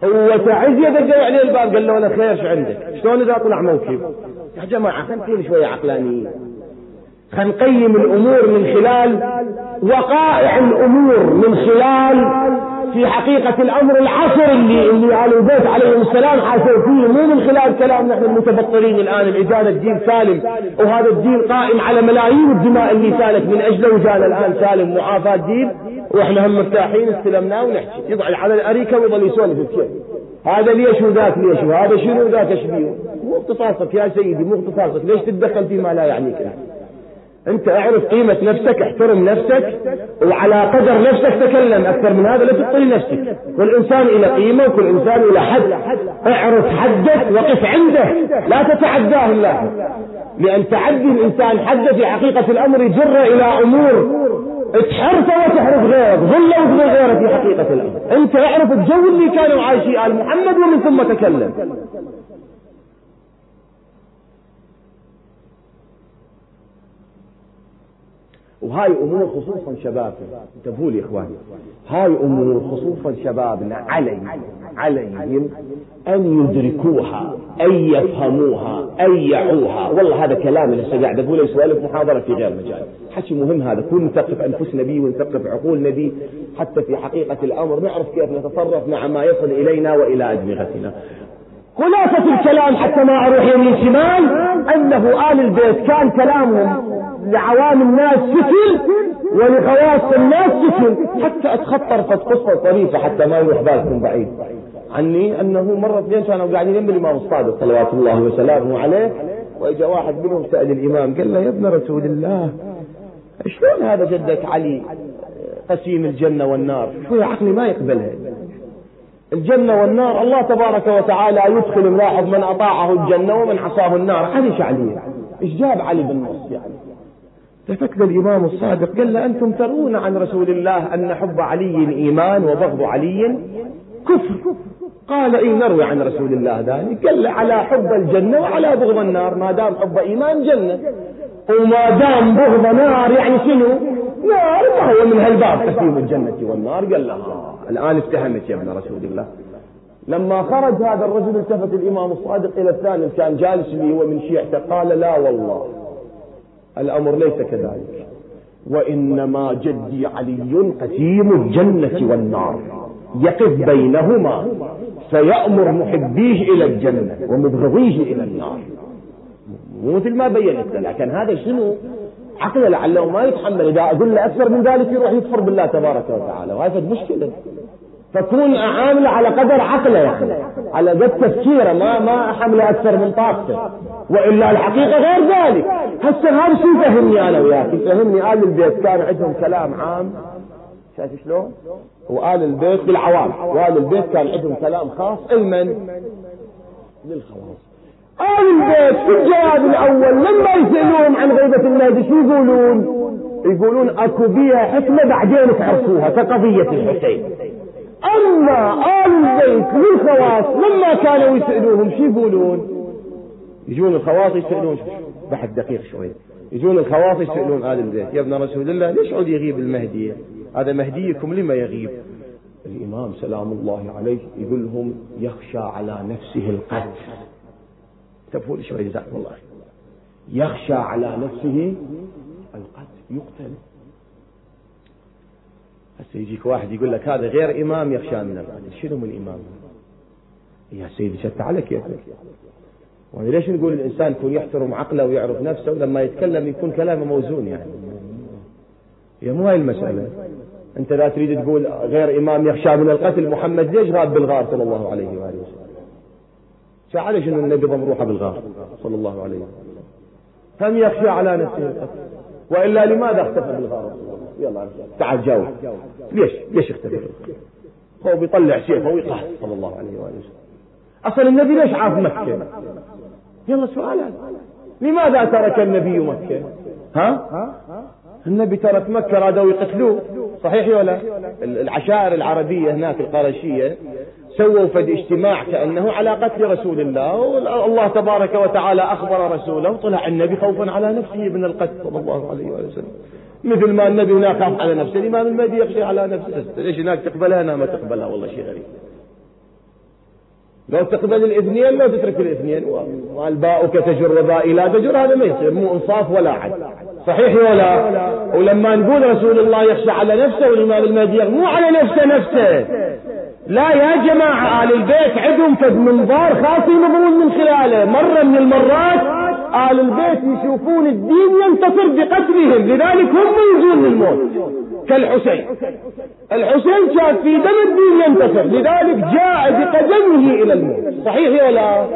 هو تعزية دقوا عليه الباب قال له أنا خير شو عندك؟ شلون إذا طلع موكب؟ يا جماعة خلينا شوية عقلانيين. خلينا نقيم الأمور من خلال وقائع الأمور من خلال في حقيقة الأمر العصر اللي اللي آل البيت عليهم السلام حاسوا فيه. مو من خلال كلام نحن المتبطرين الآن الإجان الدين سالم وهذا الدين قائم على ملايين الدماء اللي سالت من أجله وجانا الآن سالم معافاة دين وإحنا هم مرتاحين استلمناه ونحكي. يضع على الأريكة ويظل يسولف الكيف هذا ليش وذاك ليش؟ وهذا شنو وذاك؟ شبيه مو اختصاصك يا سيدي مو اختصاصك. ليش تتدخل فيما لا يعنيك انت أنت أعرف قيمة نفسك احترم نفسك وعلى قدر نفسك تكلم. أكثر من هذا لا تبطل نفسك كل انسان إلى قيمة وكل انسان إلى حد. اعرف حدك وقف عنده. لا تتعداه الله. لأن تعدي الإنسان حده في حقيقة الأمر يجر إلى أمور. تحرفه وتحرف غيرك. ظل وظل غيرك في حقيقة الأمر. أنت أعرف الجو اللي كانوا عايشين آل محمد ومن ثم تكلم. وهاي امور خصوصا شبابنا انتبهوا لي إخواني. هاي امور خصوصا شبابنا علي عليهم أن يدركوها أن يفهموها أن يعوها. والله هذا كلام لسه قاعد أقوله سوالف محاضرة في غير مجال. حكي مهم هذا. كل نثقف انفسنا به ونثقف عقولنا به حتى في حقيقة الأمر نعرف كيف نتصرف مع ما يصل إلينا وإلى ادمغتنا خلاصة الكلام حتى ما أروح يمين شمال. أنه آل البيت كان كلامهم لعوام الناس سكن ولخواص الناس سكن حتى أتخطر فت قصة طريفة حتى ما يروح بالكم بعيد. عني أنه مرة اثنين كانوا قاعدين جنب الإمام الصادق صلوات الله وسلامه عليه وإجا واحد منهم سأل الإمام قال له يا ابن رسول الله شلون هذا جدك علي؟ قسيم الجنة والنار. شوية عقلي ما يقبلها. الجنة والنار الله تبارك وتعالى يدخل ملاحظ من أطاعه الجنة ومن عصاه النار. هذه شعلية. إيش جاب علي بالنص يعني؟ التفت الإمام الصادق قال له أنتم ترون عن رسول الله أن حب علي إيمان وبغض علي كفر. قال إي نروي عن رسول الله ذلك. قال له على حب الجنة وعلى بغض النار ما دام حب إيمان جنة. وما دام بغض نار يعني شنو؟ نار ما هو من هالباب تقسيم الجنة والنار. قال له الآن افتهمت يا ابن رسول الله. لما خرج هذا الرجل التفت الإمام الصادق إلى الثاني كان جالس اللي هو من شيعته قال لا والله. الأمر ليس كذلك. وإنما جدي علي قسيم الجنة والنار. يقف بينهما. فيأمر محبيه إلى الجنة ومبغضيه إلى النار. مو مثل ما بينت. لكن هذا شنو؟ عقله لعله ما يتحمل. إذا أقول له أكثر من ذلك يروح يكفر بالله تبارك وتعالى. وهذا مشكلة فكون عامله على قدر عقله. يعني على قد تفكيره. ما ما حمله أكثر من طاقته. وإلا الحقيقة غير ذلك هسه هذا شو يفهمني أنا وياك يفهمني آل البيت كان عندهم كلام عام شايف شلون؟ وآل البيت بالعوام وآل البيت كان عندهم كلام خاص لمن؟ للخواص آل البيت في الجواب الأول لما يسألون عن غيبة المهدي شو يقولون؟ يقولون أكو بيها حكمة بعدين تعرفوها كقضية الحسين أما آل البيت للخواص لما كانوا يسألوهم شو يقولون؟ يجون الخواص يسألون. بحث دقيق شوي. يجون الخواص يسألون آل البيت. يا ابن رسول الله ليش عود يغيب المهدي؟ هذا مهديكم لما يغيب؟ الإمام سلام الله عليه يقول لهم يخشى على نفسه القتل. لي شوي جزاكم الله يخشى على نفسه القتل. يقتل. هسه يجيك واحد يقول لك هذا غير إمام يخشى من القتل. شنو من الإمام يا سيدي شت على كيفك وليش نقول الإنسان يكون يحترم عقله ويعرف نفسه ولما يتكلم يكون كلامه موزون يعني؟ هي مو هاي المسألة. أنت لا تريد تقول غير إمام يخشى من القتل محمد ليش غاب بالغار صلى الله عليه وآله وسلم؟ شعر شنو النبي ضم روحه بالغار صلى الله عليه وسلم؟ هم يخشى على نفسه القتل. وإلا لماذا اختفى بالغار يلا تعال جاوب ليش؟ ليش اختفى هو بيطلع سيفه ويقاتل صلى الله عليه وآله وسلم. أصلا النبي ليش عاف مكة؟ يلا سؤال لماذا ترك النبي مكة؟ ها؟ النبي ترك مكة رادوا يقتلوه. صحيح ولا؟ العشائر العربية هناك القرشية سووا فد اجتماع كأنه على قتل رسول الله والله تبارك وتعالى أخبر رسوله طلع النبي خوفا على نفسه من القتل صلى الله عليه وسلم. مثل ما النبي هناك خاف على نفسه الإمام المهدي يخشى على نفسه. ليش هناك تقبلها؟ هنا ما تقبلها والله شيء غريب. لو تقبل الاثنين لو تترك الاثنين والباؤك تجر باء لا تجر هذا ما يصير مو إنصاف ولا عدل صحيح ولا؟ ولما نقول رسول الله يخشى على نفسه والإمام المهدي مو على نفسه نفسه. لا يا جماعة آل البيت عندهم كد منظار خاص ينظرون من خلاله. مرة من المرات آل البيت يشوفون الدين ينتصر بقتلهم لذلك هم يجون للموت. كالحسين. الحسين كان في دم الدين ينتصر لذلك جاء بقدمه إلى الموت. صحيح ولا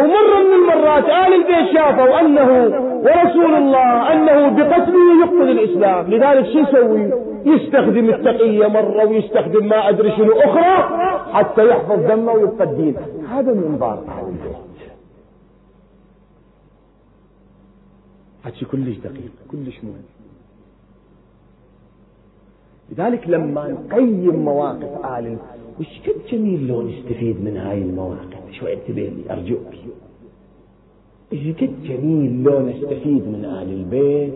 ومرة من المرات آل البيت شافوا أنه ورسول الله أنه بقتله يقتل الإسلام. لذلك شو يسوي؟ يستخدم التقية مرة ويستخدم ما أدري شنو أخرى حتى يحفظ دمه ويبقى الدين. هذا منظار آل البيت. هذا كلش دقيق كلش مهم. لذلك لما نقيم مواقف آل وش قد جميل لو نستفيد من هاي المواقف؟ شوي انتبه لي أرجوك. إيش قد جميل لو نستفيد من آل البيت؟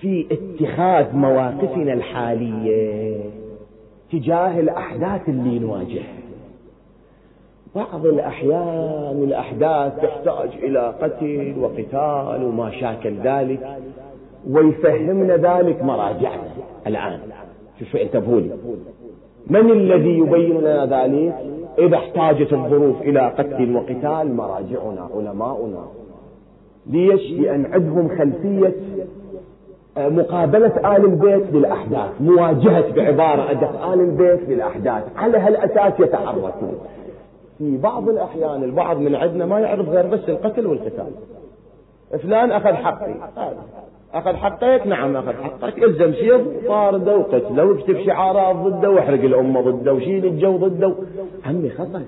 في اتخاذ مواقفنا الحالية تجاه الأحداث اللي نواجهها. بعض الأحيان الأحداث تحتاج إلى قتل وقتال وما شاكل ذلك ويفهمنا ذلك مراجعنا الآن. انتبهوا لي. من الذي يبين لنا ذلك؟ إذا احتاجت الظروف إلى قتل وقتال مراجعنا علماؤنا. ليش؟ لأن عندهم خلفية آه، مقابلة آل البيت للأحداث مواجهة بعبارة أدق آل البيت للأحداث. على هالأساس يتحركون. في بعض الأحيان البعض من عندنا ما يعرف غير بس القتل والقتال. فلان أخذ حقي. أخذ حقك نعم أخذ حقك الزم سيف طارده وقتله واكتب شعارات ضده واحرق الأمة ضده وشيل الجو ضده. عمي خطأ.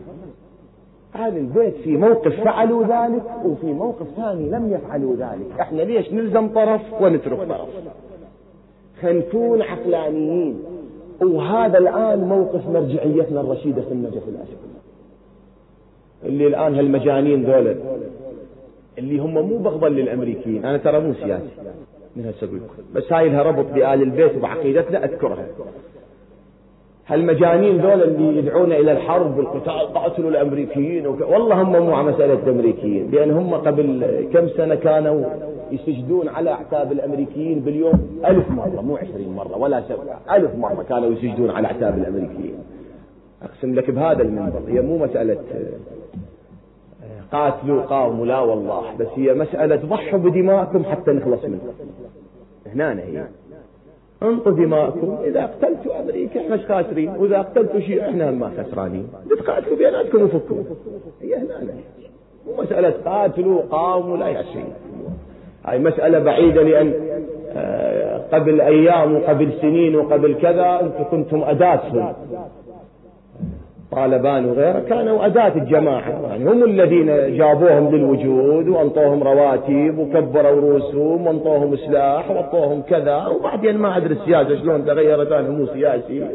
أهل البيت في موقف فعلوا ذلك وفي موقف ثاني لم يفعلوا ذلك. إحنا ليش نلزم طرف ونترك طرف؟ خنكون عقلانيين. وهذا الآن موقف مرجعيتنا الرشيدة في النجف الأسود اللي الآن هالمجانين ذولا. اللي هم مو بغضا للأمريكيين. أنا ترى مو سياسي. بس هاي لها ربط بآل البيت وبعقيدتنا أذكرها. هالمجانين ذول اللي يدعون إلى الحرب والقتال قاتلوا الأمريكيين وك... والله هم مو مسألة الأمريكيين لأن هم قبل كم سنة كانوا يسجدون على أعتاب الأمريكيين باليوم ألف مرة مو عشرين مرة ولا سبعة ألف مرة كانوا يسجدون على أعتاب الأمريكيين. أقسم لك بهذا المنبر هي مو مسألة قاتلوا قاوموا لا والله بس هي مسألة ضحوا بدمائكم حتى نخلص منكم هنا هي انطوا دماءكم إذا قتلتوا أمريكا إحنا خاسرين وإذا قتلتوا شيء إحنا ما خسرانين. تقاتلوا بيناتكم وفكوا هي هنا مو مسألة قاتلوا قاموا لا سيدي هاي مسألة بعيدة لأن آه، قبل أيام وقبل سنين وقبل كذا أنتم كنتم أداتهم طالبان وغيره كانوا أداة الجماعة. يعني هم الذين جابوهم للوجود وأنطوهم رواتب وكبروا رؤوسهم وأنطوهم سلاح وأنطوهم كذا. وبعدين ما أدري السياسة شلون تغيرت أنا مو سياسي.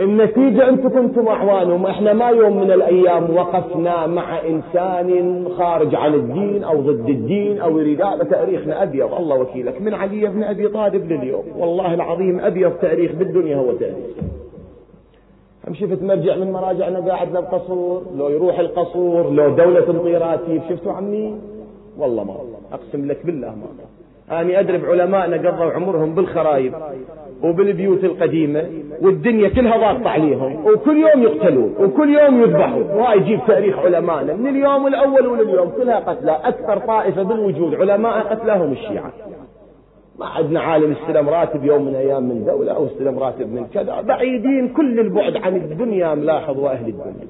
النتيجة أنتم كنتم أعوانهم إحنا ما يوم من الأيام وقفنا مع إنسان خارج عن الدين أو ضد الدين أو يريد. هذا تاريخنا أبيض. الله وكيلك. من علي بن أبي طالب لليوم. والله العظيم أبيض تاريخ بالدنيا هو تاريخ. شفت مرجع من مراجعنا قاعد القصور لو يروح القصور لو دولة تطير شفتوا عمي؟ والله ما أقسم لك بالله ما أنا أدري بعلمائنا قضوا عمرهم بالخرايب وبالبيوت القديمة والدنيا كلها ضاغطة عليهم وكل يوم يقتلون وكل يوم يذبحون. وهاي يجيب تاريخ علمائنا. من اليوم الأول ولليوم كلها قتلى. أكثر طائفة بالوجود علماء قتلاهم الشيعة. ما عندنا عالم استلم راتب يوم من أيام من دولة أو استلم راتب من كذا. بعيدين كل البعد عن الدنيا ملاحظ وأهل الدنيا.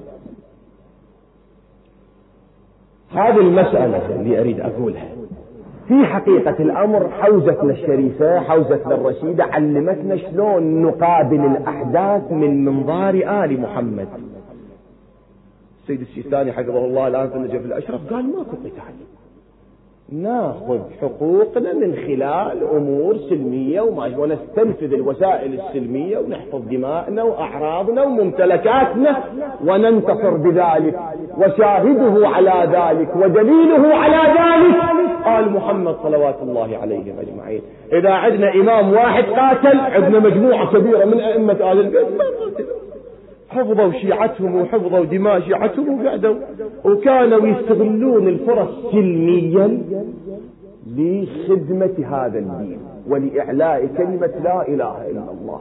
هذه المسألة اللي أريد أقولها. في حقيقة الأمر حوزتنا الشريفة حوزتنا الرشيدة علمتنا شلون نقابل الأحداث من منظار آل محمد. السيد السيستاني حفظه الله الآن في النجف الأشرف قال ماكو قتال. ناخذ حقوقنا من خلال أمور سلمية وما ونستنفذ الوسائل السلمية ونحفظ دماءنا وأعراضنا وممتلكاتنا وننتصر بذلك. وشاهده على ذلك ودليله على ذلك. قال محمد صلوات الله عليه أجمعين. إذا عندنا إمام واحد قاتل عندنا مجموعة كبيرة من أئمة أهل البيت. حفظوا شيعتهم وحفظوا دماء شيعتهم وقعدوا. وكانوا يستغلون الفرص سلميا لخدمة هذا الدين ولإعلاء كلمة لا إله إلا الله.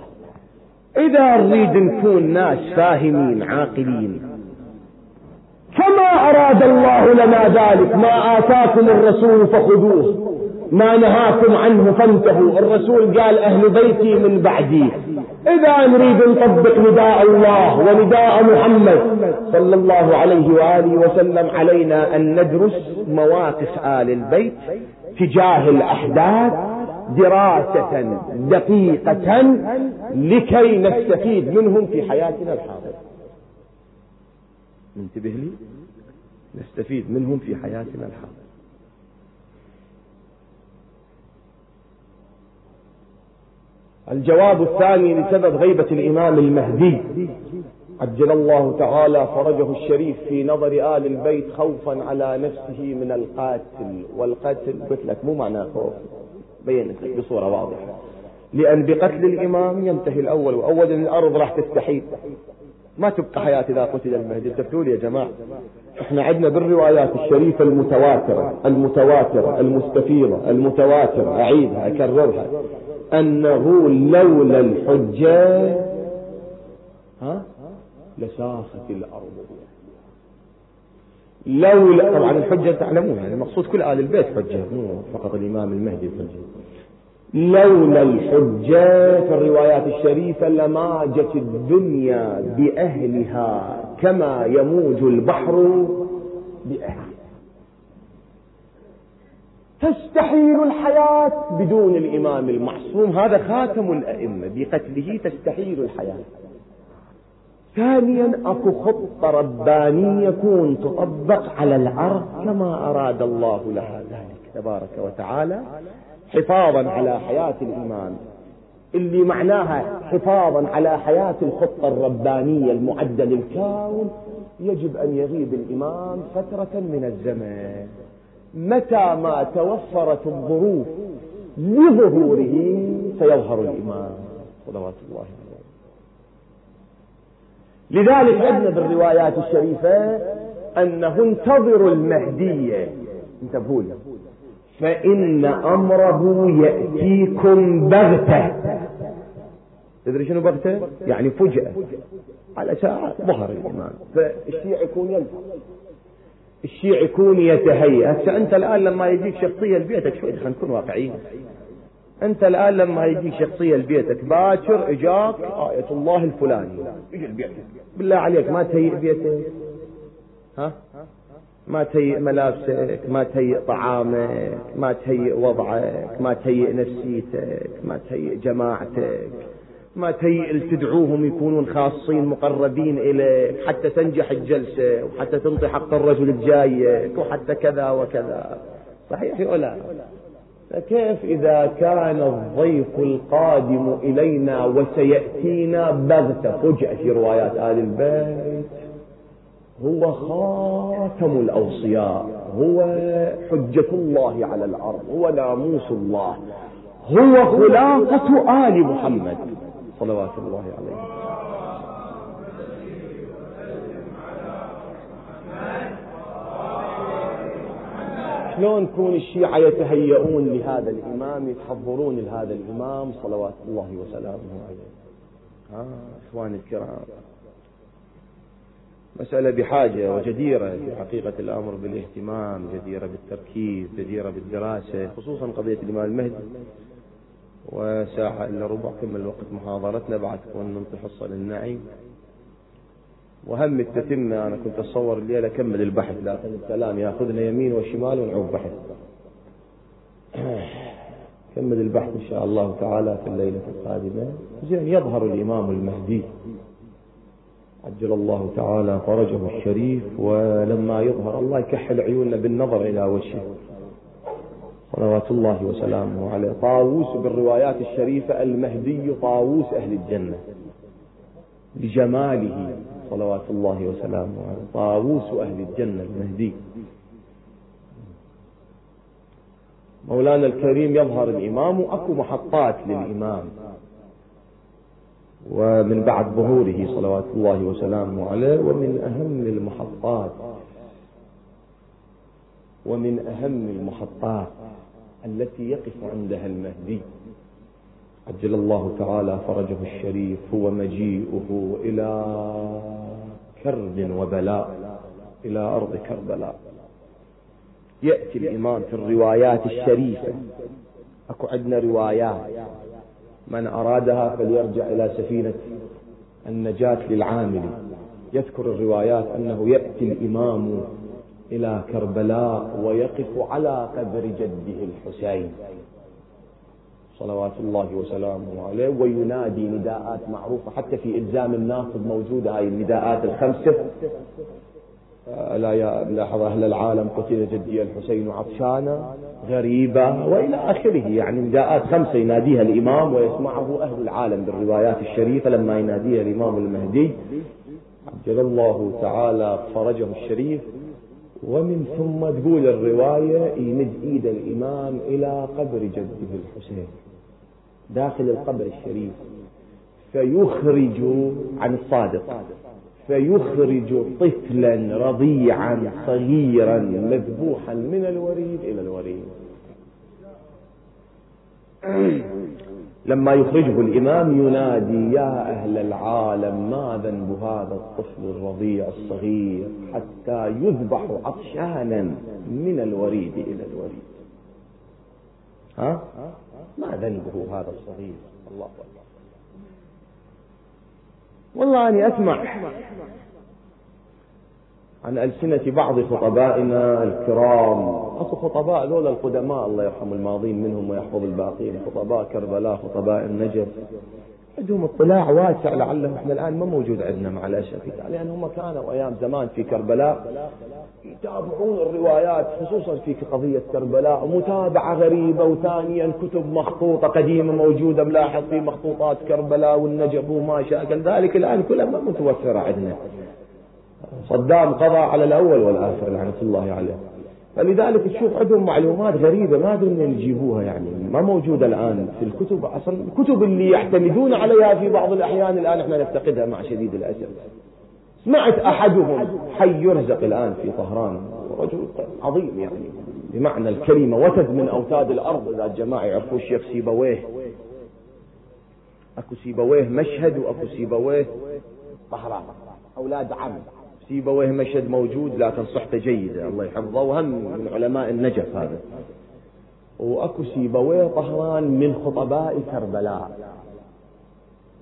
إذا نريد نكون ناس فاهمين عاقلين كما أراد الله لنا ذلك؟ ما آتاكم الرسول فخذوه. ما نهاكم عنه فانتهوا. الرسول قال أهل بيتي من بعدي. إذا نريد نطبق نداء الله ونداء محمد صلى الله عليه وآله وسلم علينا أن ندرس مواقف آل البيت تجاه الأحداث دراسة دقيقة لكي نستفيد منهم في حياتنا الحاضرة. انتبه لي؟ نستفيد منهم في حياتنا الحاضرة. الجواب الثاني لسبب غيبة الإمام المهدي. عجل الله تعالى فرجه الشريف في نظر آل البيت خوفا على نفسه من القاتل والقتل. قلت لك مو معناه خوف بينت لك بصورة واضحة. لأن بقتل الإمام ينتهي الأول وأولا الأرض راح تستحيل. ما تبقى حياة إذا قتل المهدي. انتبهوا يا جماعة إحنا عندنا بالروايات الشريفة المتواترة المتواترة المستفيضة المتواترة أعيدها أكررها. أنه لولا الحجة ها؟ لساخت الأرض. لولا طبعا الحجة تعلمون يعني المقصود كل آل البيت حجة مو فقط الإمام المهدي حجة. لولا الحجة في الروايات الشريفة لماجت الدنيا بأهلها كما يموج البحر بأهله تستحيل الحياة بدون الإمام المعصوم. هذا خاتم الأئمة. بقتله تستحيل الحياة. ثانيا أكو خطة ربانية يكون تطبق على الأرض كما أراد الله لها ذلك. تبارك وتعالى حفاظا على حياة الإمام. اللي معناها حفاظا على حياة الخطة الربانية المعدة للكون يجب أن يغيب الإمام فترة من الزمن متى ما توفرت الظروف لظهوره سيظهر الإمام. صلوات الله لذلك عندنا بالروايات الشريفة أنه انتظروا المهدية انتبهوا فإن أمره يأتيكم بغتة. تدري شنو بغتة؟ يعني فجأة. على ساعة ظهر الإمام. فالشيع يكون يلفظ الشيع يكون يتهيأ. هسه أنت الآن لما يجيك شخصية لبيتك شوي خلينا نكون واقعيين. أنت الآن لما يجيك شخصية لبيتك باكر إجاك آية الله الفلاني. يجي لبيتك بالله عليك ما تهيئ بيتك. ها؟ ما تهيئ ملابسك ما تهيئ طعامك ما تهيئ وضعك ما تهيئ نفسيتك ما تهيئ جماعتك. ما تهيئ تدعوهم يكونون خاصين مقربين إليك حتى تنجح الجلسة وحتى تنطي حق الرجل الجايك وحتى كذا وكذا. صحيح ولا فكيف إذا كان الضيف القادم إلينا وسيأتينا بغتة؟ فجأة في روايات آل البيت. هو خاتم الأوصياء هو حجة الله على الأرض هو ناموس الله هو خلاقة آل محمد. صلوات الله عليه. شلون كون الشيعة يتهيئون لهذا الإمام يتحضرون لهذا الإمام صلوات الله وسلامه عليه؟ آه إخواني الكرام. مسألة بحاجة وجديرة في حقيقة الأمر بالاهتمام جديرة بالتركيز جديرة بالدراسة خصوصا قضية الإمام المهدي. وساعة إلا ربع كمل وقت محاضرتنا بعد تكون ننطي حصة للنعيم وهم التتمة أنا كنت أتصور الليلة أكمل البحث لكن الكلام ياخذنا يمين وشمال ونعوب بحث. كمل البحث إن شاء الله تعالى في الليلة القادمة. زين يظهر الإمام المهدي. عجل الله تعالى فرجه الشريف ولما يظهر الله يكحل عيوننا بالنظر إلى وجهه. صلوات الله وسلامه عليه. طاووس بالروايات الشريفة المهدي طاووس أهل الجنة. لجماله صلوات الله وسلامه عليه. طاووس أهل الجنة المهدي. مولانا الكريم يظهر الإمام وأكو محطات للإمام. ومن بعد ظهوره صلوات الله وسلامه عليه. ومن أهم المحطات. ومن أهم المحطات. التي يقف عندها المهدي. عجل الله تعالى فرجه الشريف هو مجيئه إلى كرب وبلاء إلى أرض كربلاء. يأتي الإمام في الروايات الشريفة. أكو عندنا روايات. من أرادها فليرجع إلى سفينة النجاة للعامل. يذكر الروايات أنه يأتي الإمام إلى كربلاء ويقف على قبر جده الحسين. صلوات الله وسلامه عليه. وينادي نداءات معروفة حتى في إلزام الناصب موجودة هاي النداءات الخمسة. ألا يا لحظة أهل العالم قتل جدي الحسين عطشانا غريبة وإلى آخره. يعني نداءات خمسة يناديها الإمام ويسمعه أهل العالم بالروايات الشريفة لما يناديها الإمام المهدي. عجل الله تعالى فرجه الشريف. ومن ثم تقول الرواية يمد إيد الإمام إلى قبر جده الحسين داخل القبر الشريف فيخرج عن الصادق فيخرج طفلا رضيعا صغيرا مذبوحا من الوريد إلى الوريد. لما يخرجه الإمام ينادي يا أهل العالم ما ذنب هذا الطفل الرضيع الصغير حتى يذبح عطشانا من الوريد إلى الوريد؟ ها؟ ما ذنبه هذا الصغير؟ الله أكبر. والله أني أسمع. عن ألسنة بعض خطبائنا الكرام. أكو خطباء ذولا القدماء الله يرحم الماضين منهم ويحفظ الباقين خطباء كربلاء خطباء النجف عندهم اطلاع واسع لعله إحنا الآن ما موجود عندنا مع الاسف لأن هم كانوا أيام زمان في كربلاء يتابعون الروايات خصوصا في قضية كربلاء متابعة غريبة وثانيا كتب مخطوطة قديمة موجودة ملاحظ في مخطوطات كربلاء والنجف وما شاكل ذلك الآن كلها ما متوفرة عندنا. صدام قضى على الأول والآخر لعنة الله عليه. فلذلك تشوف عندهم معلومات غريبة ما أدري من يجيبوها يعني ما موجودة الآن في الكتب. أصلا الكتب اللي يعتمدون عليها في بعض الأحيان الآن إحنا نفتقدها مع شديد الأسف. سمعت أحدهم حي يرزق الآن في طهران رجل عظيم يعني بمعنى الكلمة وتد من أوتاد الأرض إذا الجماعة يعرفوا الشيخ سيبويه أكو سيبويه مشهد وأكو سيبويه طهران. أولاد عم. سيبويه مشهد موجود لكن صحته جيدة الله يحفظه. وهم من علماء النجف هذا. وأكو سيبويه طهران من خطباء كربلاء.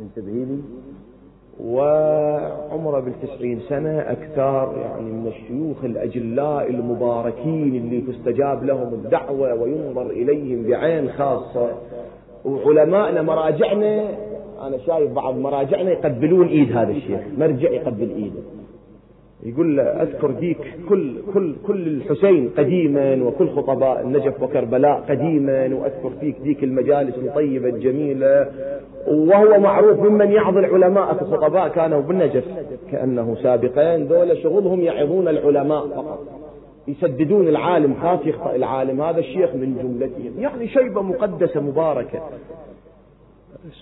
انتبهي لي. وعمره بالتسعين سنة أكثر يعني من الشيوخ الأجلاء المباركين اللي تستجاب لهم الدعوة وينظر إليهم بعين خاصة. وعلمائنا مراجعنا أنا شايف بعض مراجعنا يقبلون إيد هذا الشيخ. مرجع يقبل إيده. يقول أذكر ديك كل كل كل الحسين قديما وكل خطباء النجف وكربلاء قديما وأذكر فيك ديك المجالس الطيبة الجميلة. وهو معروف ممن يعظ العلماء في الخطباء كانوا بالنجف. كأنه سابقين ذولا شغلهم يعظون العلماء فقط. يسددون العالم. خاف يخطأ العالم. هذا الشيخ من جملتهم. يعني شيبة مقدسة مباركة.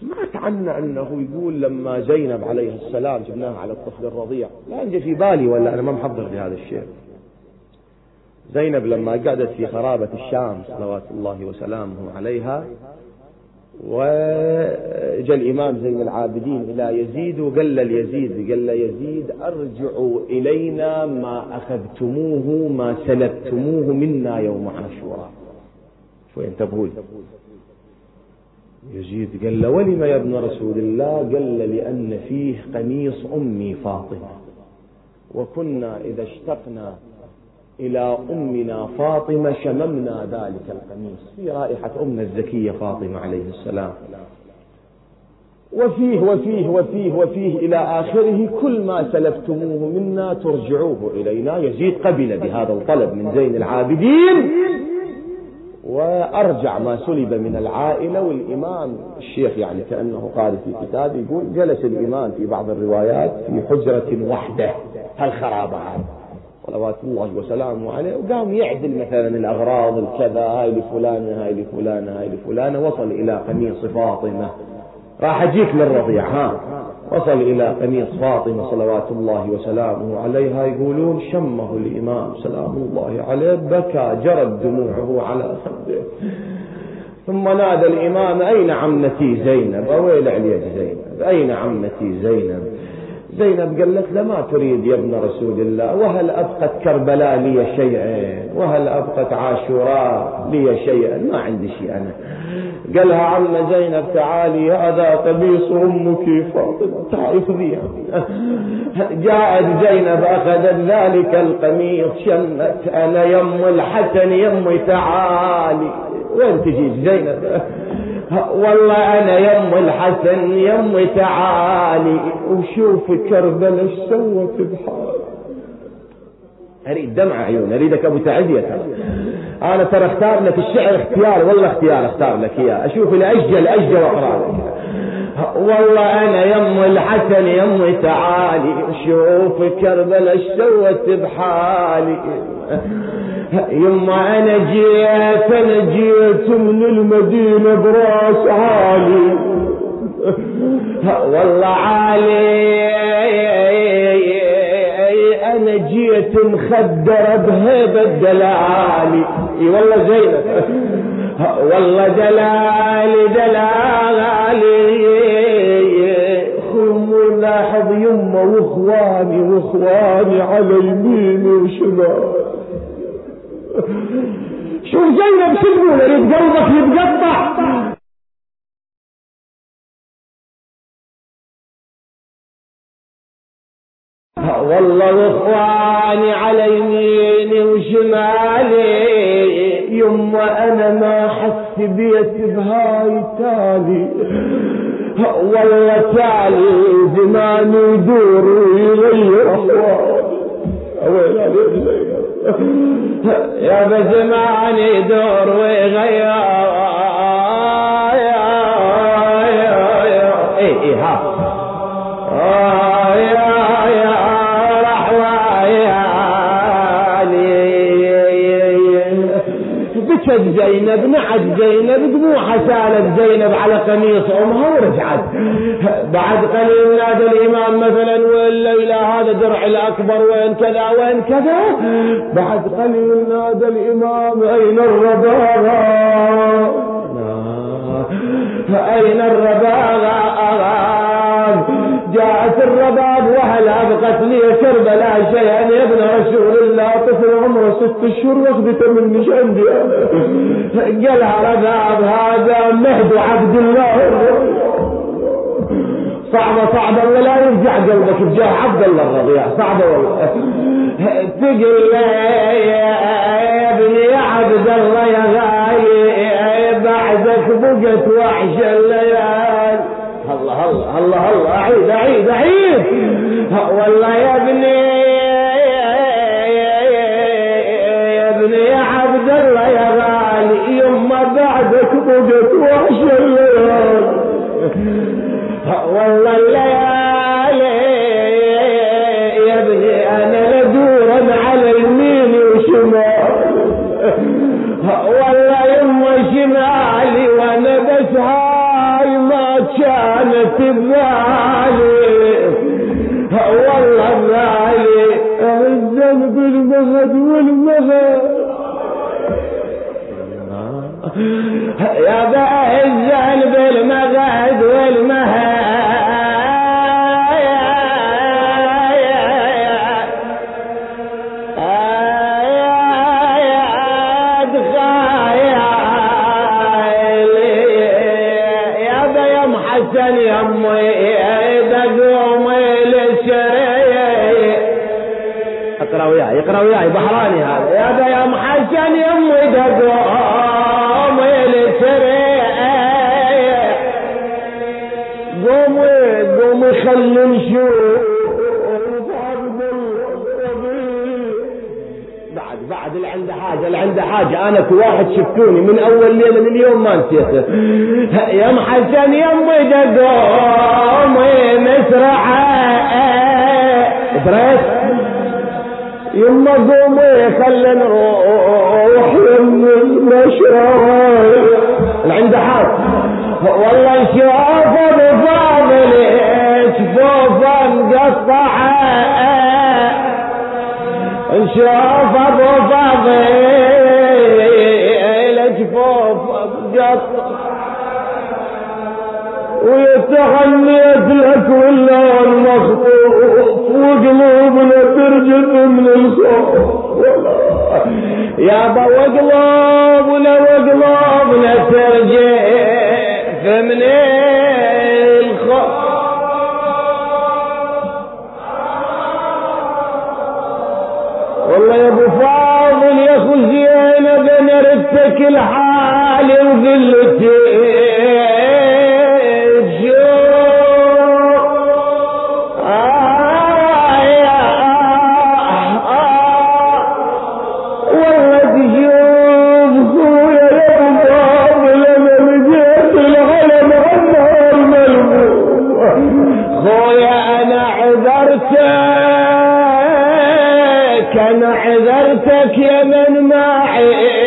سمعت عنه أنه يقول لما زينب عليه السلام جبناها على الطفل الرضيع لا أنجي في بالي ولا أنا ما محضر لهذا الشيء. زينب لما قعدت في خرابة الشام صلوات الله وسلامه عليها وجاء الإمام زين العابدين إلى يزيد وقال له يزيد قال له يزيد أرجعوا إلينا ما أخذتموه ما سلبتموه منا يوم عاشوراء. شو انتبهوا يزيد قال له ولم يا ابن رسول الله؟ قال له لأن فيه قميص أمي فاطمة. وكنا إذا اشتقنا إلى أمنا فاطمة شممنا ذلك القميص. في رائحة أمنا الزكية فاطمة عليه السلام. وفيه وفيه وفيه وفيه إلى آخره كل ما سلفتموه منا ترجعوه إلينا. يزيد قبل بهذا الطلب من زين العابدين. وأرجع ما سلب من العائلة والإمام. الشيخ يعني كأنه قال في كتاب يقول جلس الإمام في بعض الروايات في حجرة وحده. هالخرابة صلوات الله وسلامه عليه. وقام يعدل مثلا الأغراض الكذا هاي لفلانة هاي لفلانة هاي لفلانة وصل إلى قميص فاطمة. راح أجيك للرضيع ها. وصل إلى قميص فاطمة صلوات الله وسلامه عليها يقولون شمه الإمام سلام الله عليه بكى جرت دموعه على خده. ثم نادى الإمام أين عمتي زينب؟ أويل عليك زينب؟ أين عمتي زينب؟ زينب قالت له ما تريد يا ابن رسول الله؟ وهل أبقت كربلاء لي شيئا؟ وهل أبقت عاشوراء لي شيئا؟ ما عندي شيء أنا. قالها عم زينب تعالي هذا قميص أمك فاطمة. خذيها جاءت زينب أخذت ذلك القميص شمت أنا يم الحسن يمي تعالي. وين تجي زينب؟ والله أنا يم الحسن يم تعالي وشوف كربل إيش سوت بحالي أريد دمع عيون أريدك أبو تعزيه ترى. أنا ترى أختار لك الشعر اختيار والله اختيار أختار لك إياه. أشوف الأجل أجل وأقرأ. والله أنا يم الحسن يم تعالي شوف كربل إيش سوت بحالي. يما أنا جيت أنا جيت من المدينة برأس عالي. والله عالي. أنا جيت مخدر بهيبة دلالي إي والله زينب والله دلالي دلالي. خم لاحظ يمه وإخواني وإخواني على يميني وشمالي. شوف زينب شو يريد قلبك يتقطع والله إخواني على يميني وشمالي يما أنا ما حس بيت بهاي تالي. والله تالي زمان يدور ويغير احوالي يا بزمان يدور ويغير زينب نعت زينب دموعها سالت زينب على قميص أمها ورجعت. بعد قليل نادى الإمام مثلا والليلة هذا درع الأكبر وين كذا وين كذا؟ بعد قليل نادى الإمام أين الرباغة؟ أين الرباغة؟ جاءت الرباب وهل أبقت لي كربلاء شيئا ست اشهر واخذته مني عندي قالها رباب هذا مهد عبد الله. صعبة صعبة ولا يرجع قلبك بجاه عبد الله الرضيع. صعبة والله. تقل يا ابني يا عبد الله يا غالي بعدك بقت وحش الليال. الله الله الله الله. اعيد اعيد أعيد. والله يا ابني بقت وحش الليال والله الليالي يا ابني أنا لدورا على اليمين وشمال والله يما شمالي وأنا بس هاي ما كانت ببالي. والله بالي الذنب المغد والمغد. يا بقى الذنب المغد والمهد اقرأ وياي اقرأ وياي بحراني هذا. يا ذا يا محسن يمي دقوم خلي نشوف بعد بعد اللي عنده حاجة اللي عنده حاجة. أنا كواحد شفتوني من أول ليلة من اليوم ما نسيته يا محسن يمي دقومي مسرعة دريت يما قومي خلي نروح يم المشرب اللي عنده حاج والله شوف ابو فاضل. شفوفه مقطعه نشوف ابو فاضل شفوفه مقطعه ويتغنيت لك ولا المخطوف وقلوبنا ترجف من الخوف. يابا وقلوبنا وقلوبنا ترجف من الخوف يا ابو فاضل يا اخو زينب أنا ردتك الحالي وقلتي عذرتك يا من ما عندك.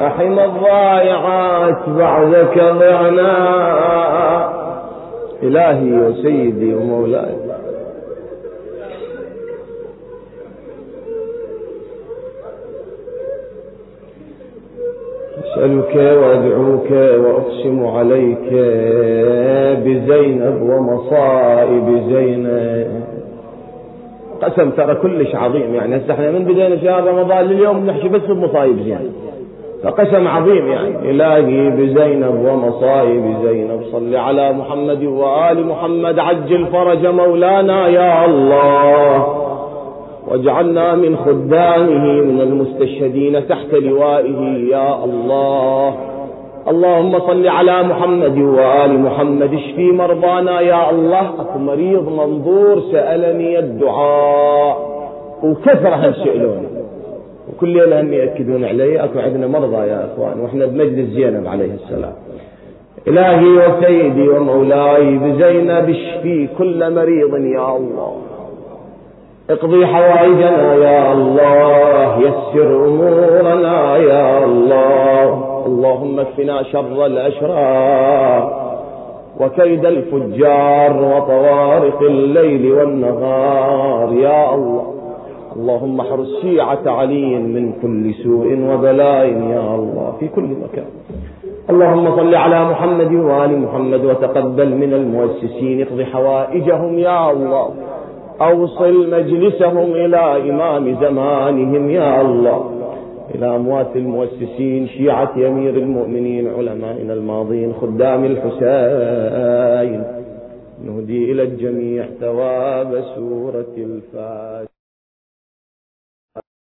رحم الضائعات بعدك ضعنا إلهي وسيدي ومولاي. أسألك وأدعوك وأقسم عليك بزينب ومصائب زينب. قسم ترى كلش عظيم يعني. هسه إحنا من بدينا شهر رمضان لليوم نحكي بس بمصايب زينب. فقسم عظيم يعني. إلهي بزينب ومصائب زينب. صل على محمد وآل محمد. عجل فرج مولانا يا الله. واجعلنا من خدامه من المستشهدين تحت لوائه يا الله. اللهم صل على محمد وآل محمد. اشفي مرضانا يا الله. اكو مريض منظور سألني الدعاء. وكثرة هالسئلوني وكل ليلة هم يأكدون علي اكو عندنا مرضى يا اخوان. وإحنا بمجلس زينب عليه السلام. إلهي وسيدي ومولاي بزينب اشفي كل مريض يا الله. اقضي حوائجنا يا الله. يسر أمورنا يا الله. اللهم اكفنا شر الأشرار وكيد الفجار وطوارق الليل والنهار يا الله. اللهم احرس شيعة علي من كل سوء وبلاء يا الله في كل مكان. اللهم صل على محمد وآل محمد وتقبل من المؤسسين اقض حوائجهم يا الله. أوصل مجلسهم إلى إمام زمانهم يا الله. إلى أموات المؤسسين شيعة أمير المؤمنين علمائنا الماضين خدام الحسين. نهدي إلى الجميع ثواب سورة الفاتحة.